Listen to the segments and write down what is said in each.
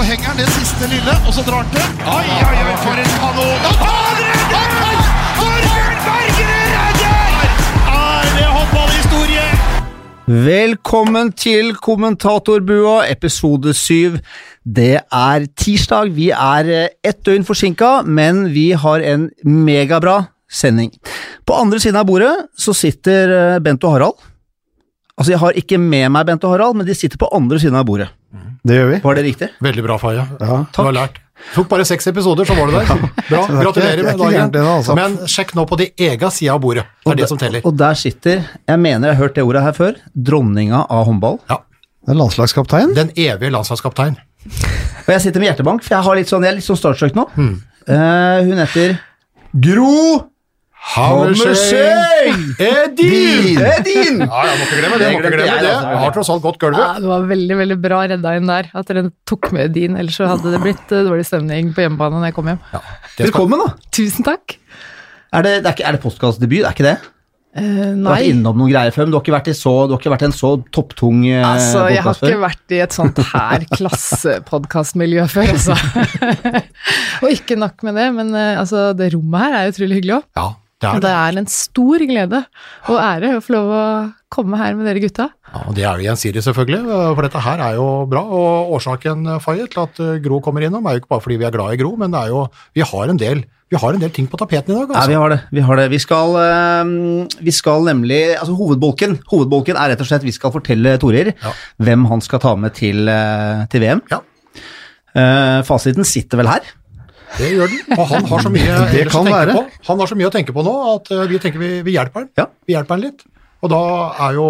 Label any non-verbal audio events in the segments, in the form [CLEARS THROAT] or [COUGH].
så henger han det siste lille, og så drar han til. Oi, oi, oi, for en kanon! Og han redder! Torbjørn Bergerud redder! Er det håndballhistorie? Velkommen til kommentatorbua, episode syv. Det er tirsdag. Vi er eh, ett døgn forsinka, men vi har en megabra sending. På andre siden av bordet så sitter eh, Bent og Harald. Altså, jeg har ikke med meg Bent og Harald, men de sitter på andre siden av bordet. Det gjør vi. Var det riktig? Veldig bra, Faye. Ja. Du har lært. Tok bare seks episoder, så var du der. Bra, [LAUGHS] er gratulerer med dagen. altså. Men sjekk nå på de ega sida av bordet. Det er det som teller. Og der sitter, jeg mener jeg har hørt det ordet her før, dronninga av håndball. Ja. Den landslagskaptein. Den evige landslagskaptein. Og jeg sitter med hjertebank, for jeg, har litt sånn, jeg er litt sånn starstruck nå. Eh, hun heter Gro Hammerseng! Edin! Det er din! Ja, jeg må ikke glemme det. Jeg, Må ikke glemme det. Jeg har tross alt gått Ja, det var veldig veldig bra redda inn der, at dere tok med din. Ellers så hadde det blitt eh, dårlig stemning på hjemmebane når jeg kom hjem. Ja, skal, Velkommen, da. Tusen takk. Er det, det er, er det podkastdebut? Er ikke det? Eh, Du har nei, vært innom noen greier før, men du har ikke vært, i så, du har ikke vært i en så topptung uh, altså jeg har ikke vært i et sånt her klassepodkastmiljø før, altså. [LAUGHS] Og ikke nok med det, men uh, altså, det rommet her er utrolig hyggelig òg. ja, det er Det det. er en stor glede og ære å få lov å komme her med dere gutta. Ja, og det er jo gjensidig, selvfølgelig. For dette her er jo bra. Og årsaken, Faye, til at eh, Gro kommer innom, er jo ikke bare fordi vi er glad i Gro, men det er jo Vi har en del, vi har en del ting på tapeten i dag, Ja, altså. vi har det. Vi, har det. Vi, skal, eh, vi skal nemlig altså Hovedbolken Hovedbolken er rett og slett vi skal fortelle Torir Ja. hvem han skal ta med til, eh, til VM. Ja. Eh, fasiten sitter vel her. Det gjør den. Og han har så mye [LAUGHS] å tenke være. på. Han har så mye å tenke på nå at eh, vi tenker vi, vi hjelper han. Ja. Vi hjelper han litt. Og da er jo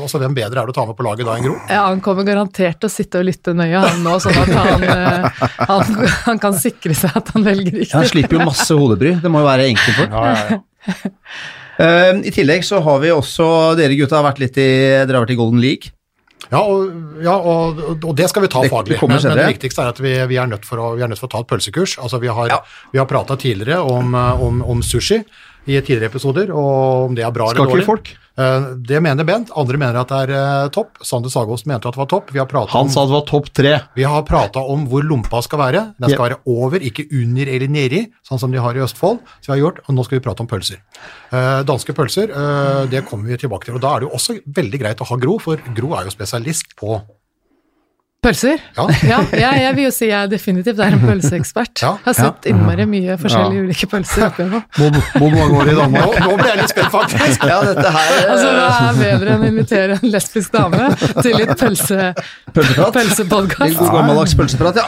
også hvem bedre er det å ta med på laget da enn Gro? Ja, Han kommer garantert til å sitte og lytte nøye han nå, sånn at han, eh, han, han kan sikre seg at han velger riktig. Han slipper jo masse hodebry. Det må jo være enkelt for. Ja, ja, ja. Eh, I tillegg så har vi også Dere gutta har vært litt i Dere har vært i Golden League. Ja, og, ja og, og det skal vi ta Det- faglig. det Men, men det viktigste er at vi, vi, er å, vi er nødt for å ta et pølsekurs. Altså, vi har, Ja. vi har prata tidligere om, eh, om, om sushi i tidligere episoder, og om det er bra Skal eller ikke dårlig. folk? Eh, Det mener Bent, andre mener at det er eh, topp. Sander Sagost mente at det var topp. Vi har Han om sa det var topp tre. Vi har prata om hvor lompa skal være. Den skal være over, ikke under eller nedi, sånn som de har i Østfold. Så vi har gjort, og Nå skal vi prate om pølser. Eh, danske pølser, det kommer vi tilbake til. og Da er det jo også veldig greit å ha Gro, for Gro er jo spesialist på Pølser? Ja. Ja, jeg, jeg vil jo si jeg definitivt er en pølseekspert. Ja. Har sett innmari mye forskjellige ulike pølser opp igjennom. Mange år i Nå, Danmark. nå ble jeg litt spent, faktisk. Ja, dette her Altså, Hva er bedre enn å invitere en lesbisk dame til litt pølse, Pølseprat. pølsepodkast? God gammeldags pølseprat, ja.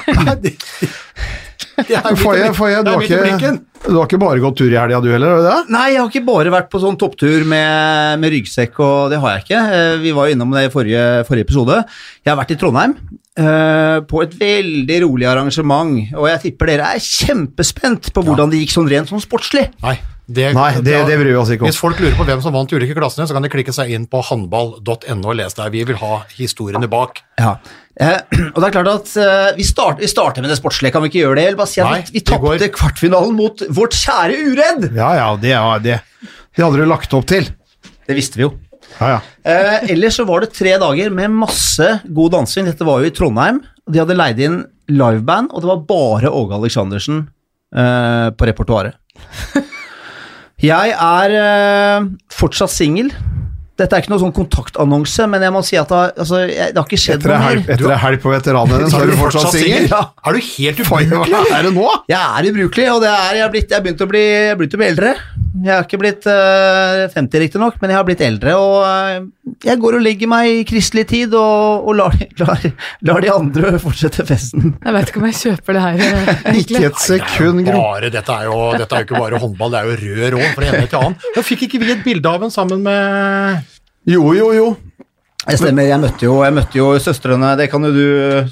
Foye, du, har ikke, du har ikke bare gått tur i helga du heller, det? Nei, jeg har ikke bare vært på sånn topptur med, med ryggsekk, og det har jeg ikke. Eh, Vi var jo innom det i forrige, forrige episode. Jeg har vært i Trondheim eh, på et veldig rolig arrangement, og jeg tipper dere er kjempespent på hvordan det gikk sånn rent sånn sportslig. Nei, det, Nei, det, det bryr vi oss ikke om. Hvis folk lurer på hvem som vant de ulike klassene, så kan de klikke seg inn på håndball.no og lese der. Vi vil ha historiene bak. Ja. Eh, [CLEARS THROAT] og det er klart at eh, vi, start, vi starter med det sportslige, kan vi ikke gjøre det? Eller bare si at Nei, vi, vi går- tapte kvartfinalen mot vårt kjære Uredd! Ja, ja, det, ja, det, det hadde du lagt opp til. Det visste vi jo. Ja, ja. Eh, ellers så var det tre dager med masse god dansing. Dette var jo i Trondheim. De hadde leid inn liveband, og det var bare Åge Aleksandersen eh, på repertoaret. [LAUGHS] Jeg er eh, fortsatt singel. Dette er ikke noen sånn kontaktannonse, men jeg må si at det, altså, jeg, det har ikke skjedd noe mer. etter ei helg på veteranene, så er du fortsatt singel? Ja. Er du helt ubrukelig? Hva er det nå? Jeg er ubrukelig, og det er, jeg, har blitt, jeg er begynt å bli, jeg er begynt å bli eldre. Jeg har ikke blitt uh, 50 riktignok, men jeg har blitt eldre, og uh, jeg går og legger meg i kristelig tid og, og lar, [LAUGHS] lar, lar de andre fortsette festen. Jeg vet ikke om jeg kjøper det her, eh, [LAUGHS] Ikke et sekund, Gro. Dette er jo ikke bare håndball, det er jo rød råd fra ene til annen. Da fikk ikke vi et bilde av en sammen med Jo, jo, jo. Jeg stemmer, jeg møtte jo, jeg møtte jo søstrene, det kan jo du,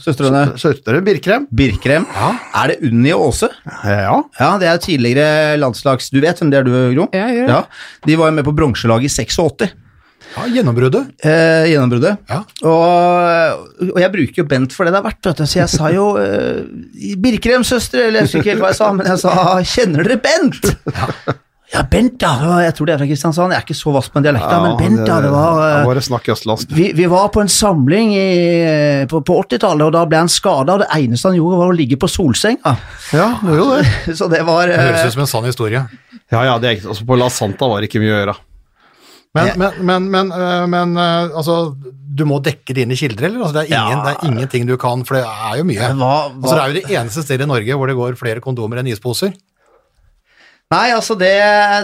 søstrene Søstre Birkrem. Birkrem. Er det Unni og Åse? Ja. Ja, det er tidligere landslags... Du vet hvem det er du, Gro? Ja, jeg gjør det. Ja, de var jo med på bronselaget i 86. ja, gjennombruddet. eh, gjennombruddet. Ja. Og, og jeg bruker jo Bent for det det er verdt, vet du. så jeg sa jo eh, Birkrem, søstre, eller jeg husker ikke helt hva jeg sa, men jeg sa 'kjenner dere Bent'? Ja, Bent, ja. Jeg tror det er fra Kristiansand. Jeg er ikke så vass på en dialekt, men Bent, ja. Det var ja, eh, Bare snakk østlandsk. vi, vi var på en samling i, på, på 80-tallet, og da ble han skada, og det eneste han gjorde, var å ligge på solsenga. Ja, det jo det. [LAUGHS] Så det var Det høres eh, ut som en sann historie. Ja, ja, det er altså På La Santa var det ikke mye å gjøre. Men, men, men, men, øh, men altså, du må dekke dine kilder, eller? Altså, det, er ingen, Ja. det er ingenting du kan, for det er jo mye. hva, Altså, det er jo det eneste stedet i Norge hvor det går flere kondomer enn isposer. Nei, altså, det,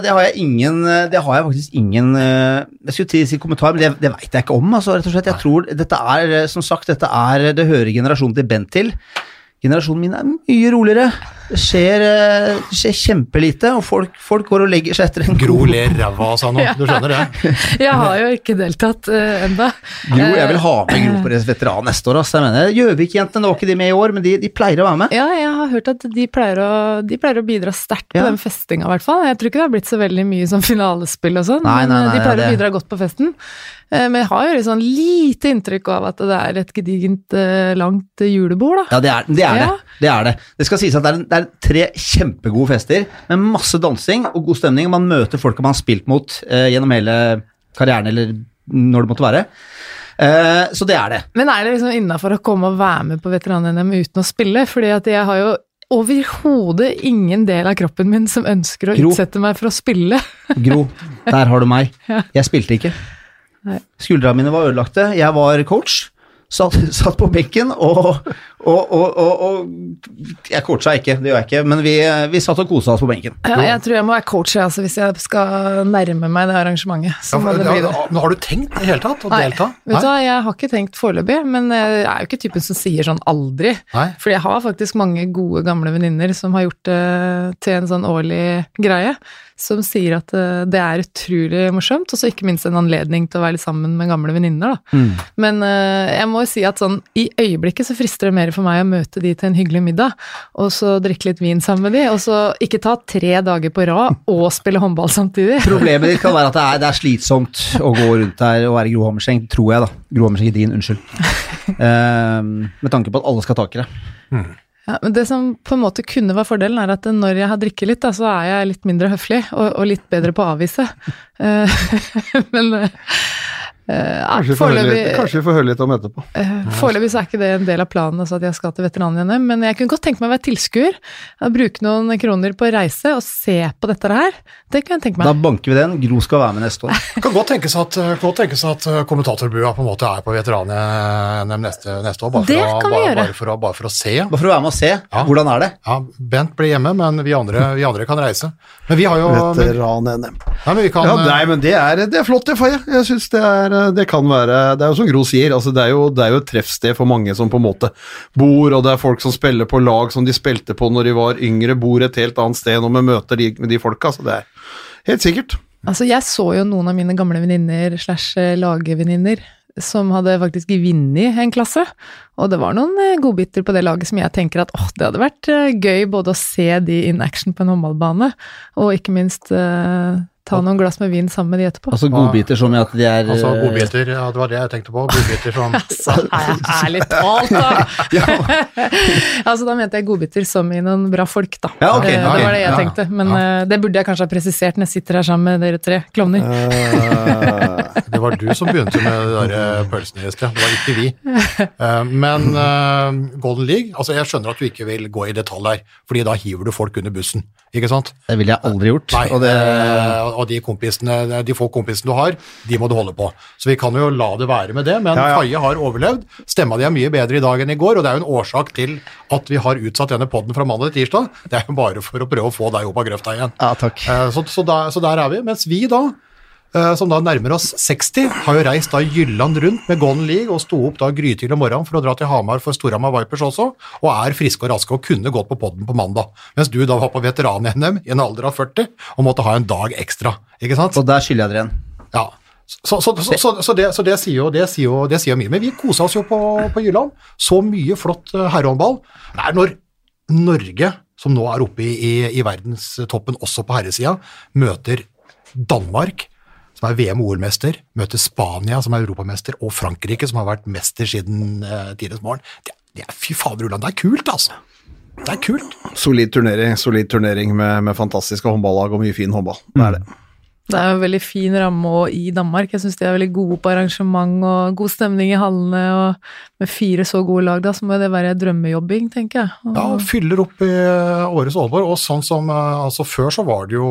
det har jeg ingen Det har jeg faktisk ingen eh, Jeg skulle til å si kommentar, men det, det veit jeg ikke om, altså, rett og slett. Jeg tror dette er, som sagt, dette er Det hører generasjonen til Bent til. Generasjonen min er mye roligere. Det skjer, eh, det skjer kjempelite, og folk, folk går og legger seg etter en Gro ler ræva av seg nå, [LAUGHS] du skjønner det? Jeg har jo ikke deltatt uh, enda. Gro, jeg vil ha med Gro på veteran neste år. Altså. Jeg mener, Gjøvik-jentene, nå var ikke de med i år, men de, de pleier å være med. Ja, jeg har hørt at de pleier å, de pleier å bidra sterkt på Ja. den festinga, i hvert fall. Jeg tror ikke det har blitt så veldig mye sånn finalespill og sånn, Nei, men nei, eh, nei, de pleier det- å bidra godt på festen. Eh, Men jeg har jo litt sånn lite inntrykk av at det er et gedigent, eh, langt julebord, da. Ja, det er det. Er Ja. det. det er det. Det skal sies at det er, en- det er tre kjempegode fester med masse dansing og god stemning. Man møter folk man har spilt mot eh, gjennom hele karrieren, eller når det måtte være. Eh, så det er det. Men er det liksom innafor å komme og være med på veteran-NM uten å spille? Fordi at jeg har jo overhodet ingen del av kroppen min som ønsker å Gro. utsette meg for å spille. [LAUGHS] Gro, der har du meg. Jeg spilte ikke. Skuldrene mine var ødelagte. Jeg var coach. Satt, satt på benken og, og, og, og, og Jeg coacha ikke, det gjør jeg ikke, men vi, vi satt og kosa oss på benken. Ja, jeg tror jeg må være coach altså, hvis jeg skal nærme meg det arrangementet. Så Ja, for, det det. ja, men har du tenkt i det hele tatt å Nei, delta? vet du hva, jeg har ikke tenkt foreløpig, men jeg er jo ikke typen som sier sånn aldri. Nei. Fordi jeg har faktisk mange gode, gamle venninner som har gjort det til en sånn årlig greie, som sier at eh, det er utrolig morsomt, og så ikke minst en anledning til å være litt sammen med gamle venninner, da. Men eh, jeg må jo si at sånn, i øyeblikket så frister det mer for meg å møte de til en hyggelig middag, og så drikke litt vin sammen med de, og så ikke ta tre dager på rad og spille håndball samtidig. [LAUGHS] Problemet ditt kan være at det er, det er slitsomt å gå rundt der og være Gro Hammerseng, tror jeg, da. Gro Hammerseng din, unnskyld. Uh, [LAUGHS] med tanke på at alle skal take det. Ja, men Det som på en måte kunne være fordelen, er at når jeg har drikket litt, da, så er jeg litt mindre høflig og, og litt bedre på å avvise. [LAUGHS] Eh, [LAUGHS] men Kanskje vi får høre litt, kanskje vi får høre litt om etterpå. Uh, foreløpig er ikke det en del av planen altså at jeg skal til veteran-NM, men jeg kunne godt tenke meg å være tilskuer. Bruke noen kroner på å reise og se på dette her. Det kunne jeg tenke Da banker vi den. Gro skal være med neste år. Det [LAUGHS] kan godt tenkes at, kan godt tenkes at eh, kommentatorbua på en måte er på veteran-NM neste, neste år, bare for, å, bare, bare, for å, bare for å se. Bare for å være med og se. Hvordan er det? Ja, Bent blir hjemme, men vi andre, vi andre kan reise. Men vi har jo Veteran-NM. Ja, men vi kan, Ja, eh, nei, men det er, det er flott, det, Faye. Jeg synes det, er, det kan være Det er jo som Gro sier, altså det, er jo, det er jo et treffsted for mange som på en måte bor, og det er folk som spiller på lag som de spilte på når de var yngre, bor et helt annet sted når vi møter de, med de folka. Så det er helt sikkert. Altså, jeg så jo noen av mine gamle venninner slash eh, lagvenninner som hadde faktisk vunnet en klasse. Og det var noen eh, godbiter på det laget som jeg tenker at åh, det hadde vært eh, gøy både å se de in action på en håndballbane, og ikke minst eh, ta noen glass med vin sammen med de etterpå. Altså godbiter som i at de er altså eh, godbiter, ja, det var det jeg tenkte på. Godbiter som [LAUGHS] Så er- ærlig talt, da! [LAUGHS] [LAUGHS] altså, da mente jeg godbiter som i noen bra folk, da. Ja, okay, okay. det var det jeg ja, tenkte. Men ja. det burde jeg kanskje ha presisert når jeg sitter her sammen med dere tre klovner. Eh, Det var du som begynte med de der eh, pølsene, Gisle. Det var ikke vi. Eh, Men eh, Golden League altså Jeg skjønner at du ikke vil gå i detalj her, fordi da hiver du folk under bussen. Ikke sant? Det ville jeg aldri gjort. Nei, og det, eh, og de, kompisene, de få kompisene du har, de må du holde på. Så vi kan jo la det være med det, men Ja, ja. Faye har overlevd. Stemma di er mye bedre i dag enn i går, og det er jo en årsak til at vi har utsatt denne podden fra mandag til tirsdag. Det er jo bare for å prøve å få deg opp av grøfta igjen. ja, takk. Eh, Så, så, der, så der er vi. Mens vi da, eh, som da nærmer oss 60, har jo reist da Jylland rundt med Golden League og sto opp da grytidlig om morgenen for å dra til Hamar for Storhamar Vipers også, og er friske og raske og kunne gått på podden på mandag. Mens du da var på veteran-NM i en alder av 40 og måtte ha en dag ekstra. Ikke sant? Og der skylder jeg dere en. Ja. Så, så, så, så, så, det, så det sier jo det sier jo, det sier jo mye. Men vi kosa oss jo på, på Jylland. Så mye flott eh, herrehåndball. Det er når Norge, som nå er oppe i, i, i verdenstoppen også på herresida, møter Danmark, som er VM- og OL-mester, møter Spania, som er europamester, og Frankrike, som har vært mester siden uh, tidenes morgen. Det, det er fy fader, Ulland, det er kult, altså. det er kult. Solid turnering, solid turnering med, med fantastiske håndballag og mye fin håndball. Det er det. Det er en veldig fin ramme også i Danmark. Jeg syns de er veldig gode på arrangement og god stemning i hallene. Og med fire så gode lag, da, så må det være drømmejobbing, tenker jeg. Og, Ja, fyller opp i årets Aalborg. Og sånn som eh, altså Før så var det jo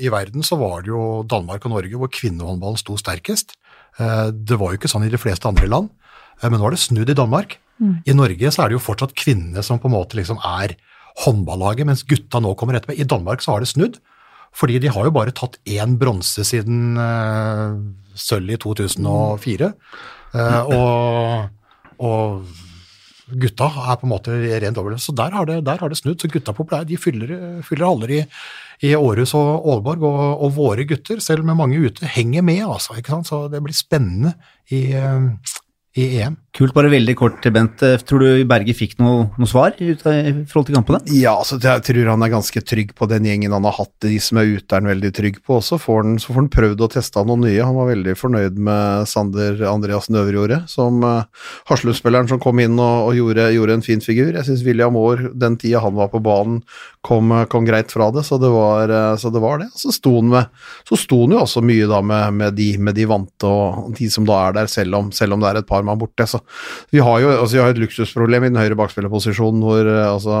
i verden så var det jo Danmark og Norge hvor kvinnehåndballen sto sterkest. Eh, Det var jo ikke sånn i de fleste andre land, eh, men nå er det snudd i Danmark. I Norge så er det jo fortsatt kvinnene som på en måte liksom er håndballaget, mens gutta nå kommer etterpå. I Danmark så har det snudd, fordi de har jo bare tatt én bronse siden uh, sølv i 2004. Uh, og, og gutta er på en måte rent over det. Så der har det, der har det snudd. Så gutta populære. De fyller, fyller haller i, i Århus og Aalborg, og, og våre gutter, selv med mange ute, henger med, altså. Så det blir spennende i, eh, i EM. Kult, bare veldig kort, Bent. Eh, Tror du Berge fikk noe, noe svar i forhold til kampene? Ja, altså, jeg tror han er ganske trygg på den gjengen han har hatt. De som er ute, er han veldig trygg på. Også. får han, så får han prøvd å teste noe nye. Han var veldig fornøyd med Sander Andreas Øverjordet, som uh, Haslum-spilleren som kom inn og, og gjorde, gjorde en fin figur. Jeg syns William Aar, den tida han var på banen, kom, eh, kom greit fra det, så det var, uh, så det, var det. Så sto han med, så sto han jo også mye da med, med, de, med de vante og de som da er der, selv om, selv om det er et par mann borte. Så vi har jo altså, vi har et luksusproblem i den høyre bakspillerposisjonen hvor eh, altså,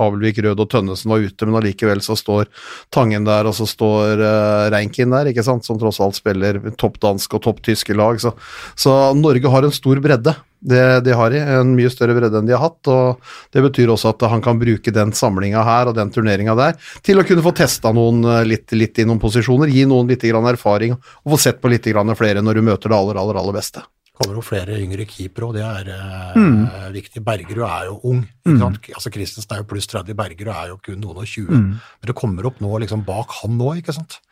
Abelvik, Rød og Tønnesen var ute, men allikevel så står Tangen der, og så står uh, Reinkin der, ikke sant, som tross alt spiller topp dansk og topp tyske lag. Så, så Norge har en stor bredde. Det, de har de, en mye større bredde enn de har hatt. og Det betyr også at han kan bruke den samlinga her og den turneringa der til å kunne få testa noen eh, litt, litt i noen posisjoner, gi noen litt erfaring og få sett på litt flere når du møter det aller, aller, aller beste. Kommer jo flere yngre keepere, og det er mm. viktig. Bergerud er jo ung. ikke sant? Altså Christensen er jo pluss 30, Bergerud er jo kun noen og 20. Men det kommer opp nå liksom bak han nå, ikke sant.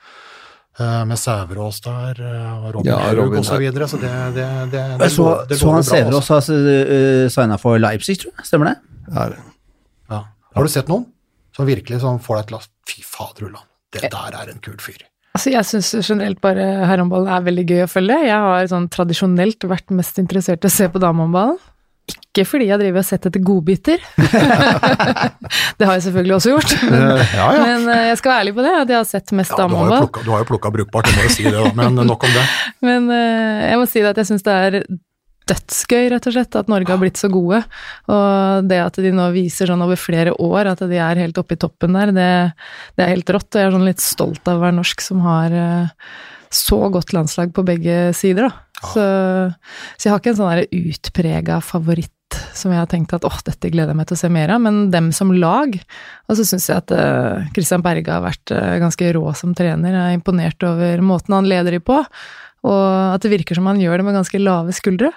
Eh, med Sæverås der, eh, og Robin Ja, Haug Robin og så Haug. videre. Så det, det, det, det, så, går- det så går han bra, altså. Sæverås har uh, signa for Leipzig, tror jeg. Stemmer det? Ja, Ja. Har du sett noen som virkelig som får deg til å Fy fader, Ulland, det der er en kul fyr. Altså, jeg syns generelt bare herrehåndball er veldig gøy å følge. Jeg har sånn tradisjonelt vært mest interessert i å se på damehåndballen. Ikke fordi jeg driver og sett etter godbiter. [LAUGHS] det har jeg selvfølgelig også gjort. Men, [LAUGHS] Ja, ja. men eh, jeg skal være ærlig på det, at jeg har sett mest Ja, du, har jo damehåndball. du har jo plukka brukbart, jeg må jo si det. Men nok om det. [LAUGHS] Men eh, jeg må si det at jeg syns det er dødsgøy, rett og slett, at Norge har blitt så gode. Og det at de nå viser sånn over flere år at de er helt oppe i toppen der, det, det er helt rått. Og jeg er sånn litt stolt av å være norsk som har eh, så godt landslag på begge sider, da. Så, så jeg har ikke en sånn utprega favoritt som jeg har tenkt at åh, dette gleder jeg meg til å se mer av, men dem som lag. Og så syns jeg at uh, Christian Berge har vært uh, ganske rå som trener. Jeg er imponert over måten han leder de på, og at det virker som han gjør det med ganske lave skuldre.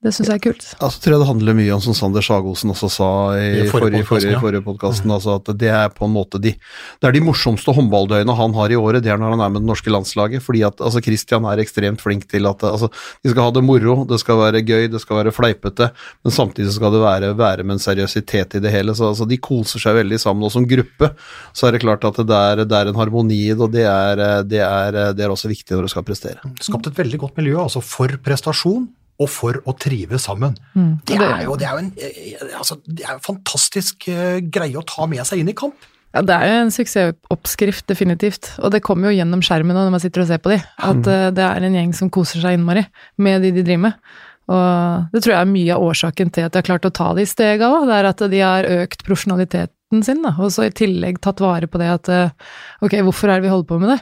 Det syns jeg er kult. Altså, tror jeg det handler mye om, som Sander Sagosen også sa i, I forrige forrige, podcast, ja. altså at det er på en måte de Det er de morsomste håndballdøgnene han har i året, det er når han er med det norske landslaget. Fordi at altså, Christian er ekstremt flink til at altså, de skal ha det moro, det skal være gøy, det skal være fleipete, men samtidig skal det være, være med en seriøsitet i det hele. Så altså, de koser seg veldig sammen, og som gruppe så er det klart at det er, det er en harmoni i det, og det er, det, er, det er også viktig når du skal prestere. Skapt et veldig godt miljø, altså for prestasjon og for å trives sammen. Det, er jo, det, er jo en, eh, altså, det er en fantastisk eh, greie å ta med seg inn i kamp. Ja, det er jo en suksessoppskrift, definitivt. Og det kommer jo gjennom skjermen nå når man sitter og ser på de, at mm. det er en gjeng som koser seg innmari med de de driver med. Og det tror jeg er mye av årsaken til at de har klart å ta de stega òg. Det er at de har økt profesjonaliteten sin, da. Og så i tillegg tatt vare på det at eh, ok, hvorfor er det vi holder på med det?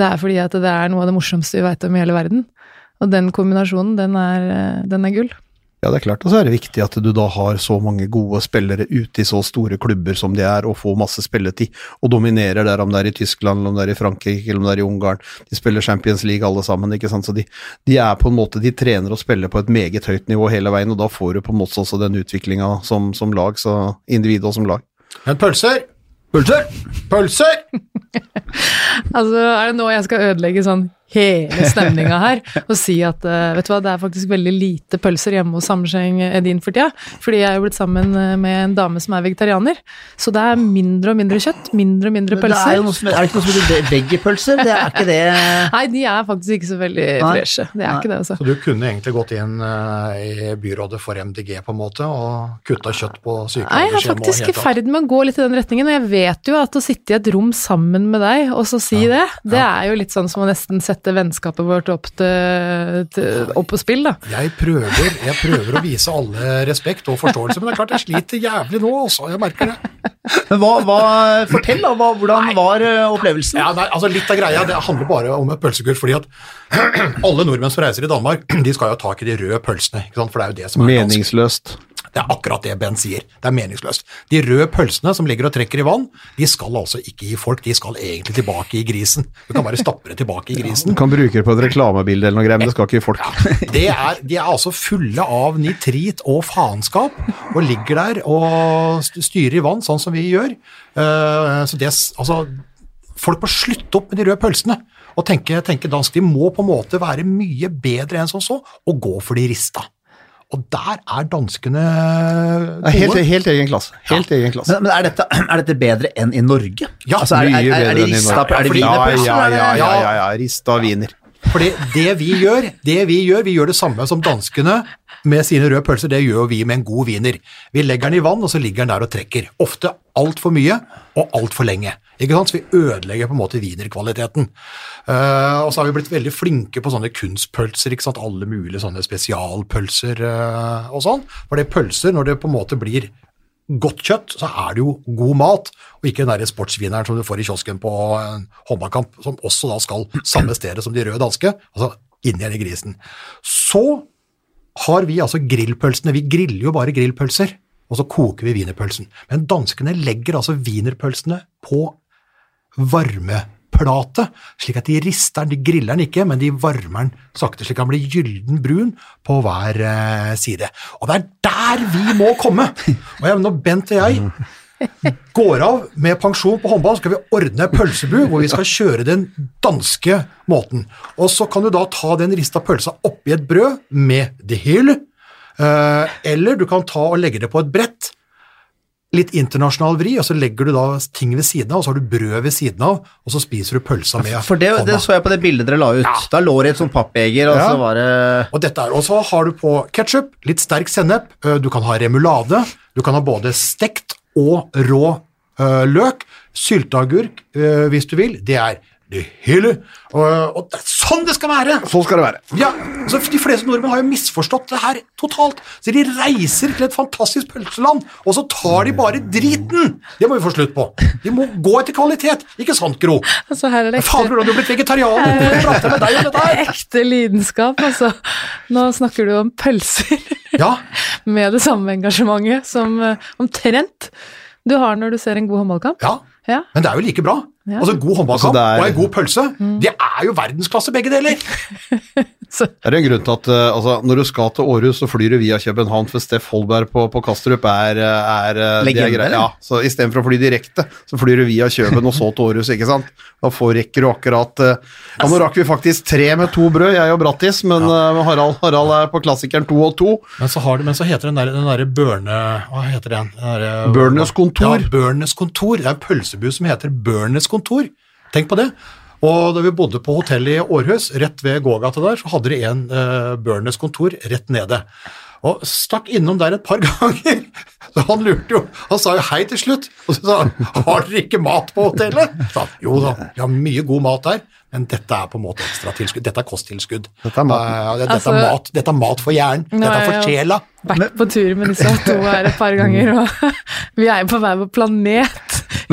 Det er fordi at det er noe av det morsomste vi veit om i hele verden. Og den kombinasjonen, den er, eh, den er gull. Ja, det er klart. Og så er det viktig at du da har så mange gode spillere ute i så store klubber som de er, og får masse spilletid, og dominerer der, om det er i Tyskland, eller om det er i Frankrike, eller om det er i Ungarn. De spiller Champions League alle sammen, ikke sant. Så de, de er på en måte De trener og spiller på et meget høyt nivå hele veien, og da får du på en måte også den utviklinga som, som lag, så individ og som lag. Men pølser! Pølser! Pølser! [LAUGHS] Altså, er det nå jeg skal ødelegge sånn hele stemninga her og si at eh, vet du hva, det er faktisk veldig lite pølser hjemme hos Hammerseng Edin for tida. Fordi jeg er jo blitt sammen eh, med en dame som er vegetarianer. Så det er mindre og mindre kjøtt, mindre og mindre Men det er, pølser. jo noe som, er det ikke noe som heter veggiepølser? Det er ikke det [LAUGHS] Nei, de er faktisk ikke så veldig freshe. Det er Nei. ikke det, altså. Så du kunne egentlig gått inn uh, i byrådet for MDG på en måte og kutta kjøtt på Nei, jeg er faktisk i ferd med å gå litt i den retningen, og jeg vet jo at å sitte i et rom sammen med deg og så si det, det er jo litt sånn som å nesten sette vennskapet vårt opp, til, til, opp på spill, da. Jeg prøver, jeg prøver å vise alle respekt og forståelse, men det er klart jeg sliter jævlig nå, også. Jeg merker det. Men hva, hva, fortell, da. Hva, hvordan var eh, opplevelsen? Ja, nei, altså Litt av greia det handler bare om et pølsekurs, fordi at [CLEARS THROAT] alle nordmenn som reiser i Danmark, de skal jo ha tak i de røde pølsene, ikke sant? for det er jo det som er dansk. Det er akkurat det Ben sier. Det er meningsløst. De røde pølsene som ligger og trekker i vann, de skal altså ikke gi folk, de skal egentlig tilbake i grisen. Du kan bare stappe det tilbake i grisen. Du kan bruke det på et reklamebilde eller noe greier, men det skal ikke gi folk. Det er, de er altså fulle av nitrit og faenskap, og ligger der og styrer i vann, sånn som vi gjør. Eh, så det, altså, folk må slutte opp med de røde pølsene og tenke, tenke dansk. De må på en måte være mye bedre enn som så, og gå for de rista. Og der er danskene er Helt, helt egen klasse. Helt egen klasse. Men, men er, dette, [CLEARS THROAT] er dette bedre enn i Norge? Ja, altså, er, er, Mye er, er, bedre enn i Norge. er det Fordi- Ja, ja, ja, ja, ja, ja. Rista wiener. Fordi det vi gjør, det vi gjør, vi gjør det samme som danskene med sine røde pølser, det gjør vi med en god wiener. Vi legger den i vann, og så ligger den der og trekker. Ofte altfor mye og altfor lenge. Ikke sant? Så vi ødelegger på en måte wienerkvaliteten. Uh, og så har vi blitt veldig flinke på sånne kunstpølser, ikke sant? alle mulige sånne spesialpølser uh, og sånn. For det er pølser, når det på en måte blir godt kjøtt, så er det jo god mat, og ikke den der sportsvineren som du får i kiosken på en håndballkamp, som også da skal samme stedet som de røde danske, altså inni igjen grisen. Så har vi altså grillpølsene, vi griller jo bare grillpølser, og så koker vi wienerpølsen. Men danskene legger altså wienerpølsene på varmeplate, slik at de rister den, de griller den ikke, men de varmer den sakte, slik at den blir gylden brun på hver eh, side. Og det er der vi må komme! Og når Bent og jeg går av med pensjon på håndball, skal vi ordne pølsebu hvor vi skal kjøre den danske måten. Og så kan du da ta den rista pølsa oppi et brød med det hele, eh, eller du kan ta og legge det på et brett, litt internasjonal vri, og så legger du da ting ved siden av, og så har du brød ved siden av, og så spiser du pølsa med For det, det så jeg på det bildet dere la ut. Da lå det et sånt pappbeger, og Ja. så var det Og dette er, og så har du på ketchup, litt sterk sennep, du kan ha remulade, du kan ha både stekt og rå løk, sylteagurk hvis du vil, det er det hele, og, og det er sånn det skal være! Sånn skal det være. Ja, altså De fleste nordmenn har jo misforstått det her totalt. Så De reiser til et fantastisk pølseland, og så tar de bare driten! Det må vi få slutt på. De må gå etter kvalitet, ikke sant, Gro? Altså, her er det Fader, du har blitt vegetarianer! Jeg prater med deg om dette her. ekte lidenskap, altså. Nå snakker du om pølser Ja, [LAUGHS] med det samme engasjementet som eh, omtrent du har når du ser en god håndballkamp. ja. Ja. Men det er jo like bra. Ja. Altså God håndballkamp Altså, er- og en god pølse, det er jo verdensklasse begge deler. [LAUGHS] Så, Det er en grunn til at uh, altså, når du skal til Århus, så flyr du via København, for Steff Holberg på, på Kastrup er, er, eh, det Legende, er? Ja, så istedenfor å fly direkte, så flyr du via Kjøben og så til Århus, ikke sant. Da får rekker du akkurat uh, Ja, nå rakk vi faktisk tre med to brød, jeg og Brattis, men uh, Harald, Harald er på klassikeren to og to. Men så, har det, men så heter den der, den der Børne... Hva heter den? den der, Børnes kontor. Ja, Børnes kontor. Det er en pølsebu som heter Børnes kontor. Tenk på det. Og da vi bodde på hotell i Århus, rett ved gågata der, så hadde de en uh, Børnes kontor rett nede. Og stakk innom der et par [LAUGHS] ganger. Så han lurte jo. Han sa jo hei til slutt. Og så sa han har dere ikke mat på hotellet? Så han, jo da, vi har mye god mat der, men dette er på en måte ekstratilskudd. Dette er kosttilskudd. Dette er uh, Eh, dette, Altså- er mat, dette er mat for hjernen. Dette er for sjela. vært på tur med disse [LAUGHS] to her et par ganger, og [LAUGHS] vi er jo på hver vår planet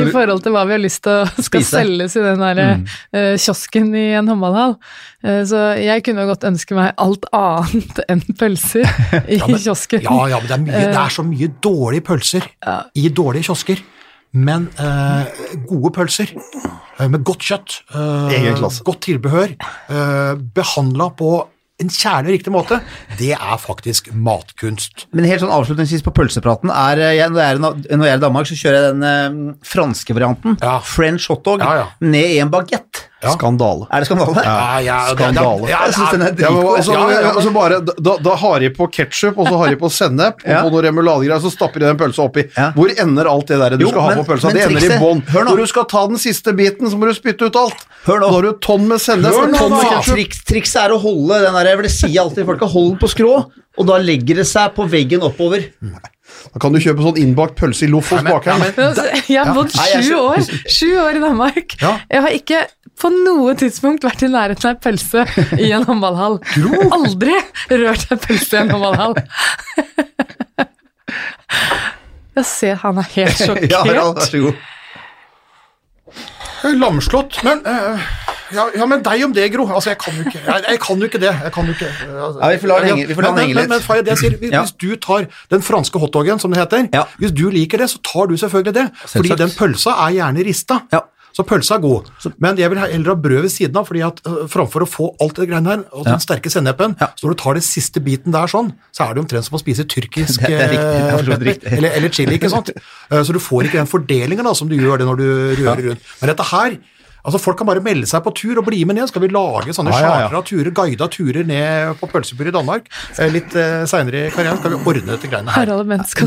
i forhold til hva vi har lyst til å [LAUGHS] skal Spise. selges i den der uh, kiosken i en håndballhall. Uh, så jeg kunne godt ønske meg alt annet [LAUGHS] enn pølser [LAUGHS] i kiosken. Ja, ja, men det er, mye, det er så mye dårlige pølser i dårlige kiosker. Men uh, gode pølser eh, med godt kjøtt, eh, godt tilbehør, eh, behandla på en kjærlig og riktig måte, det er faktisk matkunst. Men helt sånn avslutningsvis på pølsepraten er, eh, jeg, når, jeg er, når jeg er i Danmark, så kjører jeg den eh, franske varianten. Ja. French hotdog Ja, ja. ned i en bagett. Ja. Skandale. Er det skandale? Ja, ja, det- det- Skandale. ja, Jeg synes den er Ja, dritgod. Ja, ja, ja. da, da har de på ketsjup, og så har de på sennep, og Ja. på noe remoladegreier, så stapper de den pølsa oppi. Ja. Hvor ender alt det der du Jo, skal ha på pølsa? Det ender i bånn. Når du skal ta den siste biten, så må du spytte ut alt. Hør nå. Da har du tonn med sennep og tonn med ketsjup. Triks, trikset er å holde den der, jeg vil si alltid folk folka, hold den på skrå, og da legger det seg på veggen oppover. Da kan du kjøpe sånn innbakt pølse i loff hos bakeren. Jeg har bodd sju år Sju år i Danmark. Ja. Jeg har ikke på noe tidspunkt vært i nærheten av pølse i en håndballhall. Aldri rørt en pølse i en håndballhall. Jeg ser han er helt [LAUGHS] sjokkert. Ja, ja, vær så god. Lamslått, men eh, ja, ja, men deg om det, Gro. Altså, jeg kan jo ikke, jeg, jeg kan jo ikke det. Jeg kan jo ikke, eh, altså, Ja, vi får la det henge- vi får la men, den henge men, litt. Men, men Faye, det jeg sier, hvis, Ja. hvis du tar den franske hotdogen, som det heter, Ja. hvis du liker det, så tar du selvfølgelig det. Fordi Selvsagt. den pølsa er gjerne rista. Ja. Så pølsa er god. Men jeg vil heller ha brød ved siden av, fordi at uh, framfor å få alt det greiene her, og den sterke sennepen, Ja. så når du tar den siste biten der sånn, så er det omtrent som å spise tyrkisk Det- det riktig, det er eh, pepper, eller, eller chili, ikke sant? Uh, [LAUGHS] Så du får ikke den fordelingen da, som du gjør det når du rører rundt. Men dette her, altså folk kan bare melde seg på tur og bli med ned. Skal vi lage sånne Ja, ja, ja. chartra turer, guida turer ned på pølsebur i Danmark? Eh, Litt eh, seinere i karrieren skal vi ordne dette greiene her.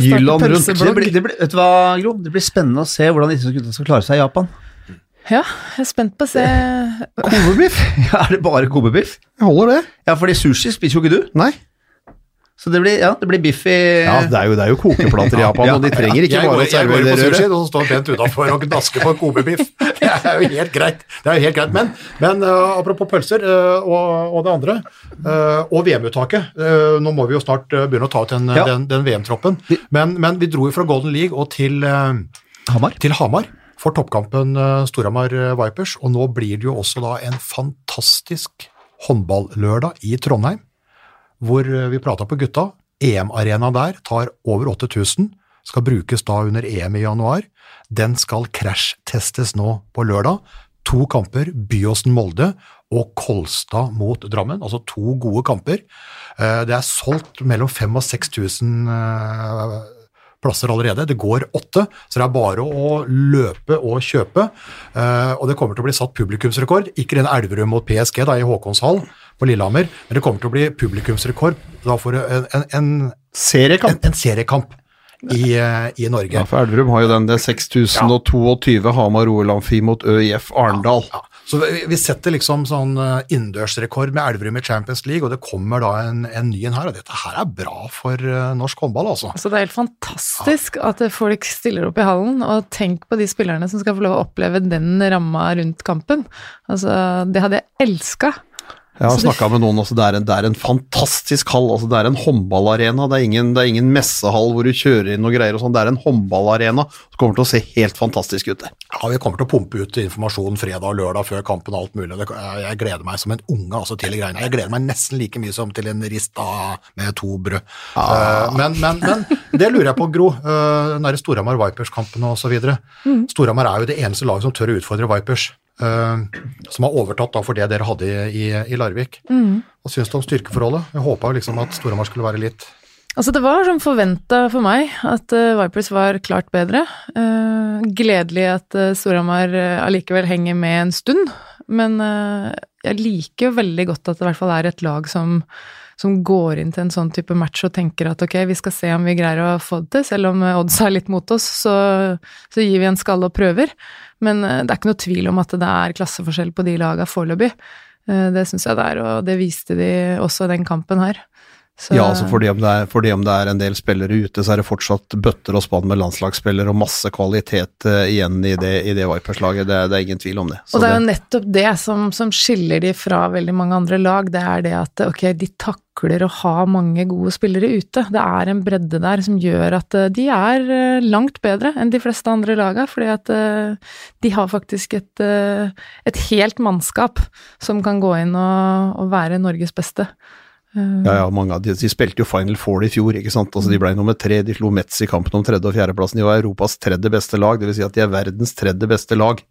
Jylland rundt. Det blir, det blir, vet du hva, Gro? Det blir spennende å se hvordan disse gutta skal klare seg i Japan. Ja, jeg er spent på å se Kobebiff? [LAUGHS] Ja, er det bare kobebiff? Jeg holder det. Ja, fordi sushi spiser jo ikke du. Nei. Så det blir, ja, det blir biff i Ja, det er jo, det er jo kokeplater i Japan, [LAUGHS] Ja, og de trenger ikke bare det å jeg går servere på sushi, og så står Bent utafor og gnasker på en kobebiff. Det er jo helt greit. Det er jo helt greit. Men, men uh, apropos pølser uh, og, og det andre, uh, og VM-uttaket. nå må vi jo snart begynne å ta ut den, Ja. den, den VM-troppen. Men, men vi dro jo fra Golden League og til, Hamar. til Hamar for toppkampen Storhamar Vipers, og nå blir det jo også da en fantastisk håndballørdag i Trondheim, hvor øh, vi prata på gutta. EM-arena der tar over 8000, skal brukes da under EM i januar. Den skal krasjtestes nå på lørdag. To kamper, Byåsen-Molde og Kolstad mot Drammen, altså to gode kamper. Eh, Det er solgt mellom 5000 og 6000 eh, plasser allerede. Det går åtte, så det er bare å løpe og kjøpe. Eh, og det kommer til å bli satt publikumsrekord, ikke den Elverum mot PSG da, i Håkonshall på Lillehammer, men det kommer til å bli publikumsrekord da for en, en, en, Seriekamp. en, en seriekamp i, eh, i Norge. Ja, for Elverum har jo den, det er 6022 Hamar-OL Amfi mot ØIF Arendal. Ja, så vi, vi setter liksom sånn eh, innendørsrekord med Elverum i Champions League, og det kommer da en, en ny en her, og dette her er bra for eh, norsk håndball, altså. Så det er helt fantastisk at folk stiller opp i hallen, og tenk på de spillerne som skal få lov å oppleve den ramma rundt kampen. Altså, det hadde jeg elska. Jeg har snakka med noen, altså det, er en, det er en fantastisk hall. altså Det er en håndballarena. Det er ingen, det er ingen messehall hvor du kjører inn og greier og sånn. Det er en håndballarena som kommer til å se helt fantastisk ut. Ja, Vi kommer til å pumpe ut informasjon fredag og lørdag før kampen og alt mulig. Det, jeg, gleder meg som en unge altså, til de greiene. Jeg gleder meg nesten like mye som til en rista med to brød. Eh, men, men, men det lurer jeg på, Gro. Uh, den derre Storhamar Vipers-kampen osv. Mm. Storhamar er jo det eneste laget som tør å utfordre Vipers. Eh, som har overtatt da for det dere hadde i, i, Larvik. Hva syns du om styrkeforholdet? Jeg håpa liksom at Storhamar skulle være litt Altså, det var som forventa for meg at uh, Vipers var klart bedre. Uh, gledelig at uh, Storhamar allikevel henger med en stund, men jeg liker jo veldig godt at det i hvert fall er et lag som, som går inn til en sånn type match og tenker at ok, vi skal se om vi greier å få det til, selv om eh, odds er litt mot oss, så, så gir vi en skalle og prøver. Men eh, det er ikke noe tvil om at det er klasseforskjell på de laga foreløpig. Eh, det syns jeg det er, og det viste de også i den kampen her. Så- Ja, altså fordi om, det er, fordi om det er en del spillere ute, så er det fortsatt bøtter og spann med landslagsspillere og masse kvalitet uh, igjen i det, i det Vipers-laget. Det, det er ingen tvil om det. Så Og det er jo nettopp det som, som skiller de fra veldig mange andre lag, det er det at ok, de takler å ha mange gode spillere ute. Det er en bredde der som gjør at eh, de er eh, langt bedre enn de fleste andre laga, fordi at uh, de har faktisk et, uh, et helt mannskap som kan gå inn og, og være Norges beste. Ja, ja, mange av de, de spilte jo Final Four i fjor, ikke sant. Altså, de ble nummer tre, de slo Metz i kampen om tredje- og fjerdeplassen. De var Europas tredje beste lag, dvs. Si at de er verdens tredje beste lag.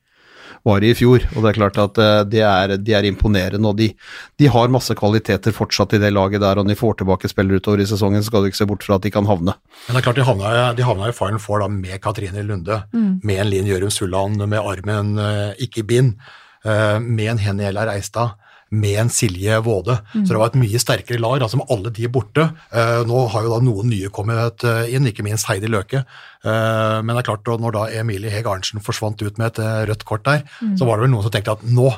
Var de i fjor, og det er klart at eh, de er, de er imponerende, og de, de har masse kvaliteter fortsatt i det laget der, og når de får tilbake spillere utover i sesongen, så skal du ikke se bort fra at de kan havne. Men det er klart de havna, de havna i Final Four da med Katrine Lunde, med en Linn Gjørum Sulland med armen eh, ikke i bind. eh, med en Henny Ella Reistad, med en Silje Våde. Så det var et mye sterkere lag, altså med alle de borte. Eh, nå har jo da noen nye kommet eh, inn, ikke minst Heidi Løke. Eh, men det er klart, når da Emilie Heg Arntzen forsvant ut med et rødt kort der, så var det vel noen som tenkte at nå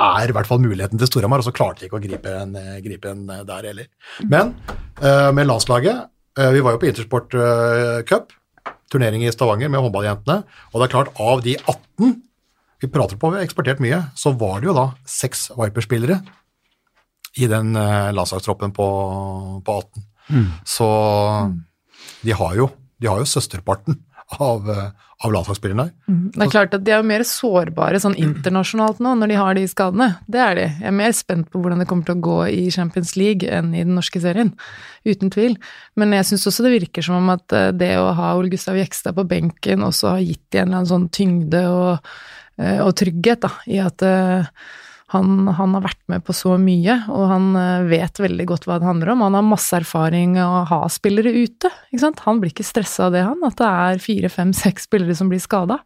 er i hvert fall muligheten til Storhamar, og så klarte de ikke å gripe en, gripe en der heller. Men med landslaget Vi var jo på Intersport Cup, turnering i Stavanger med håndballjentene, og det er klart, av de 18 vi prater på, vi har eksportert mye, så var det jo da seks Viper-spillere i den eh, landslagstroppen på, på 18. Så de har jo, de har jo søsterparten av, eh, av landslagsspillerne her. Det er klart at de er jo mer sårbare sånn internasjonalt nå, når de har de skadene. Det er de. Jeg er mer spent på hvordan det kommer til å gå i Champions League enn i den norske serien. Uten tvil. Men jeg syns også det virker som om at eh, det å ha Ole Gustav Jekstad på benken også har gitt de en eller annen sånn tyngde og, og trygghet, da, i at eh, han, han har vært med på så mye, og han eh, vet veldig godt hva det handler om. Han har masse erfaring å ha spillere ute. Ikke sant? Han blir ikke stressa av det, han. At det er fire, fem, seks spillere som blir skada.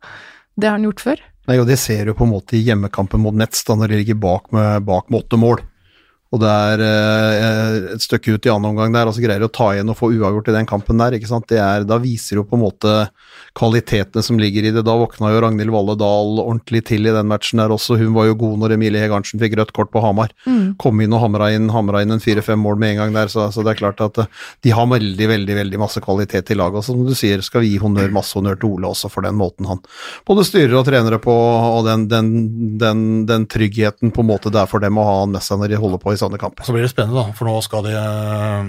Det har han gjort før. Nei, og Det ser du på en måte i hjemmekampen mot Nets, da når de ligger bak med åtte mål. Og det er eh, et stykke ut i annen omgang der, og så greier de å ta igjen og få uavgjort i den kampen der. ikke sant? Det er, da viser jo på en måte kvalitetene som ligger i det. Da våkna jo Ragnhild Valle Dahl ordentlig til i den matchen der også. Hun var jo god når Emilie Hegarntsen fikk rødt kort på Hamar. Kom inn og hamra inn, hamra inn en fire-fem mål med en gang der, så, så det er klart at eh, de har veldig, veldig veldig masse kvalitet i laget. Og som du sier, skal vi gi honnør, masse honnør til Ole også for den måten han både styrer og trenere på, og den, den, den, den tryggheten på en måte det er for dem å ha han med seg når de holder på i sånne kamper. Så blir det spennende, da, for nå, skal de,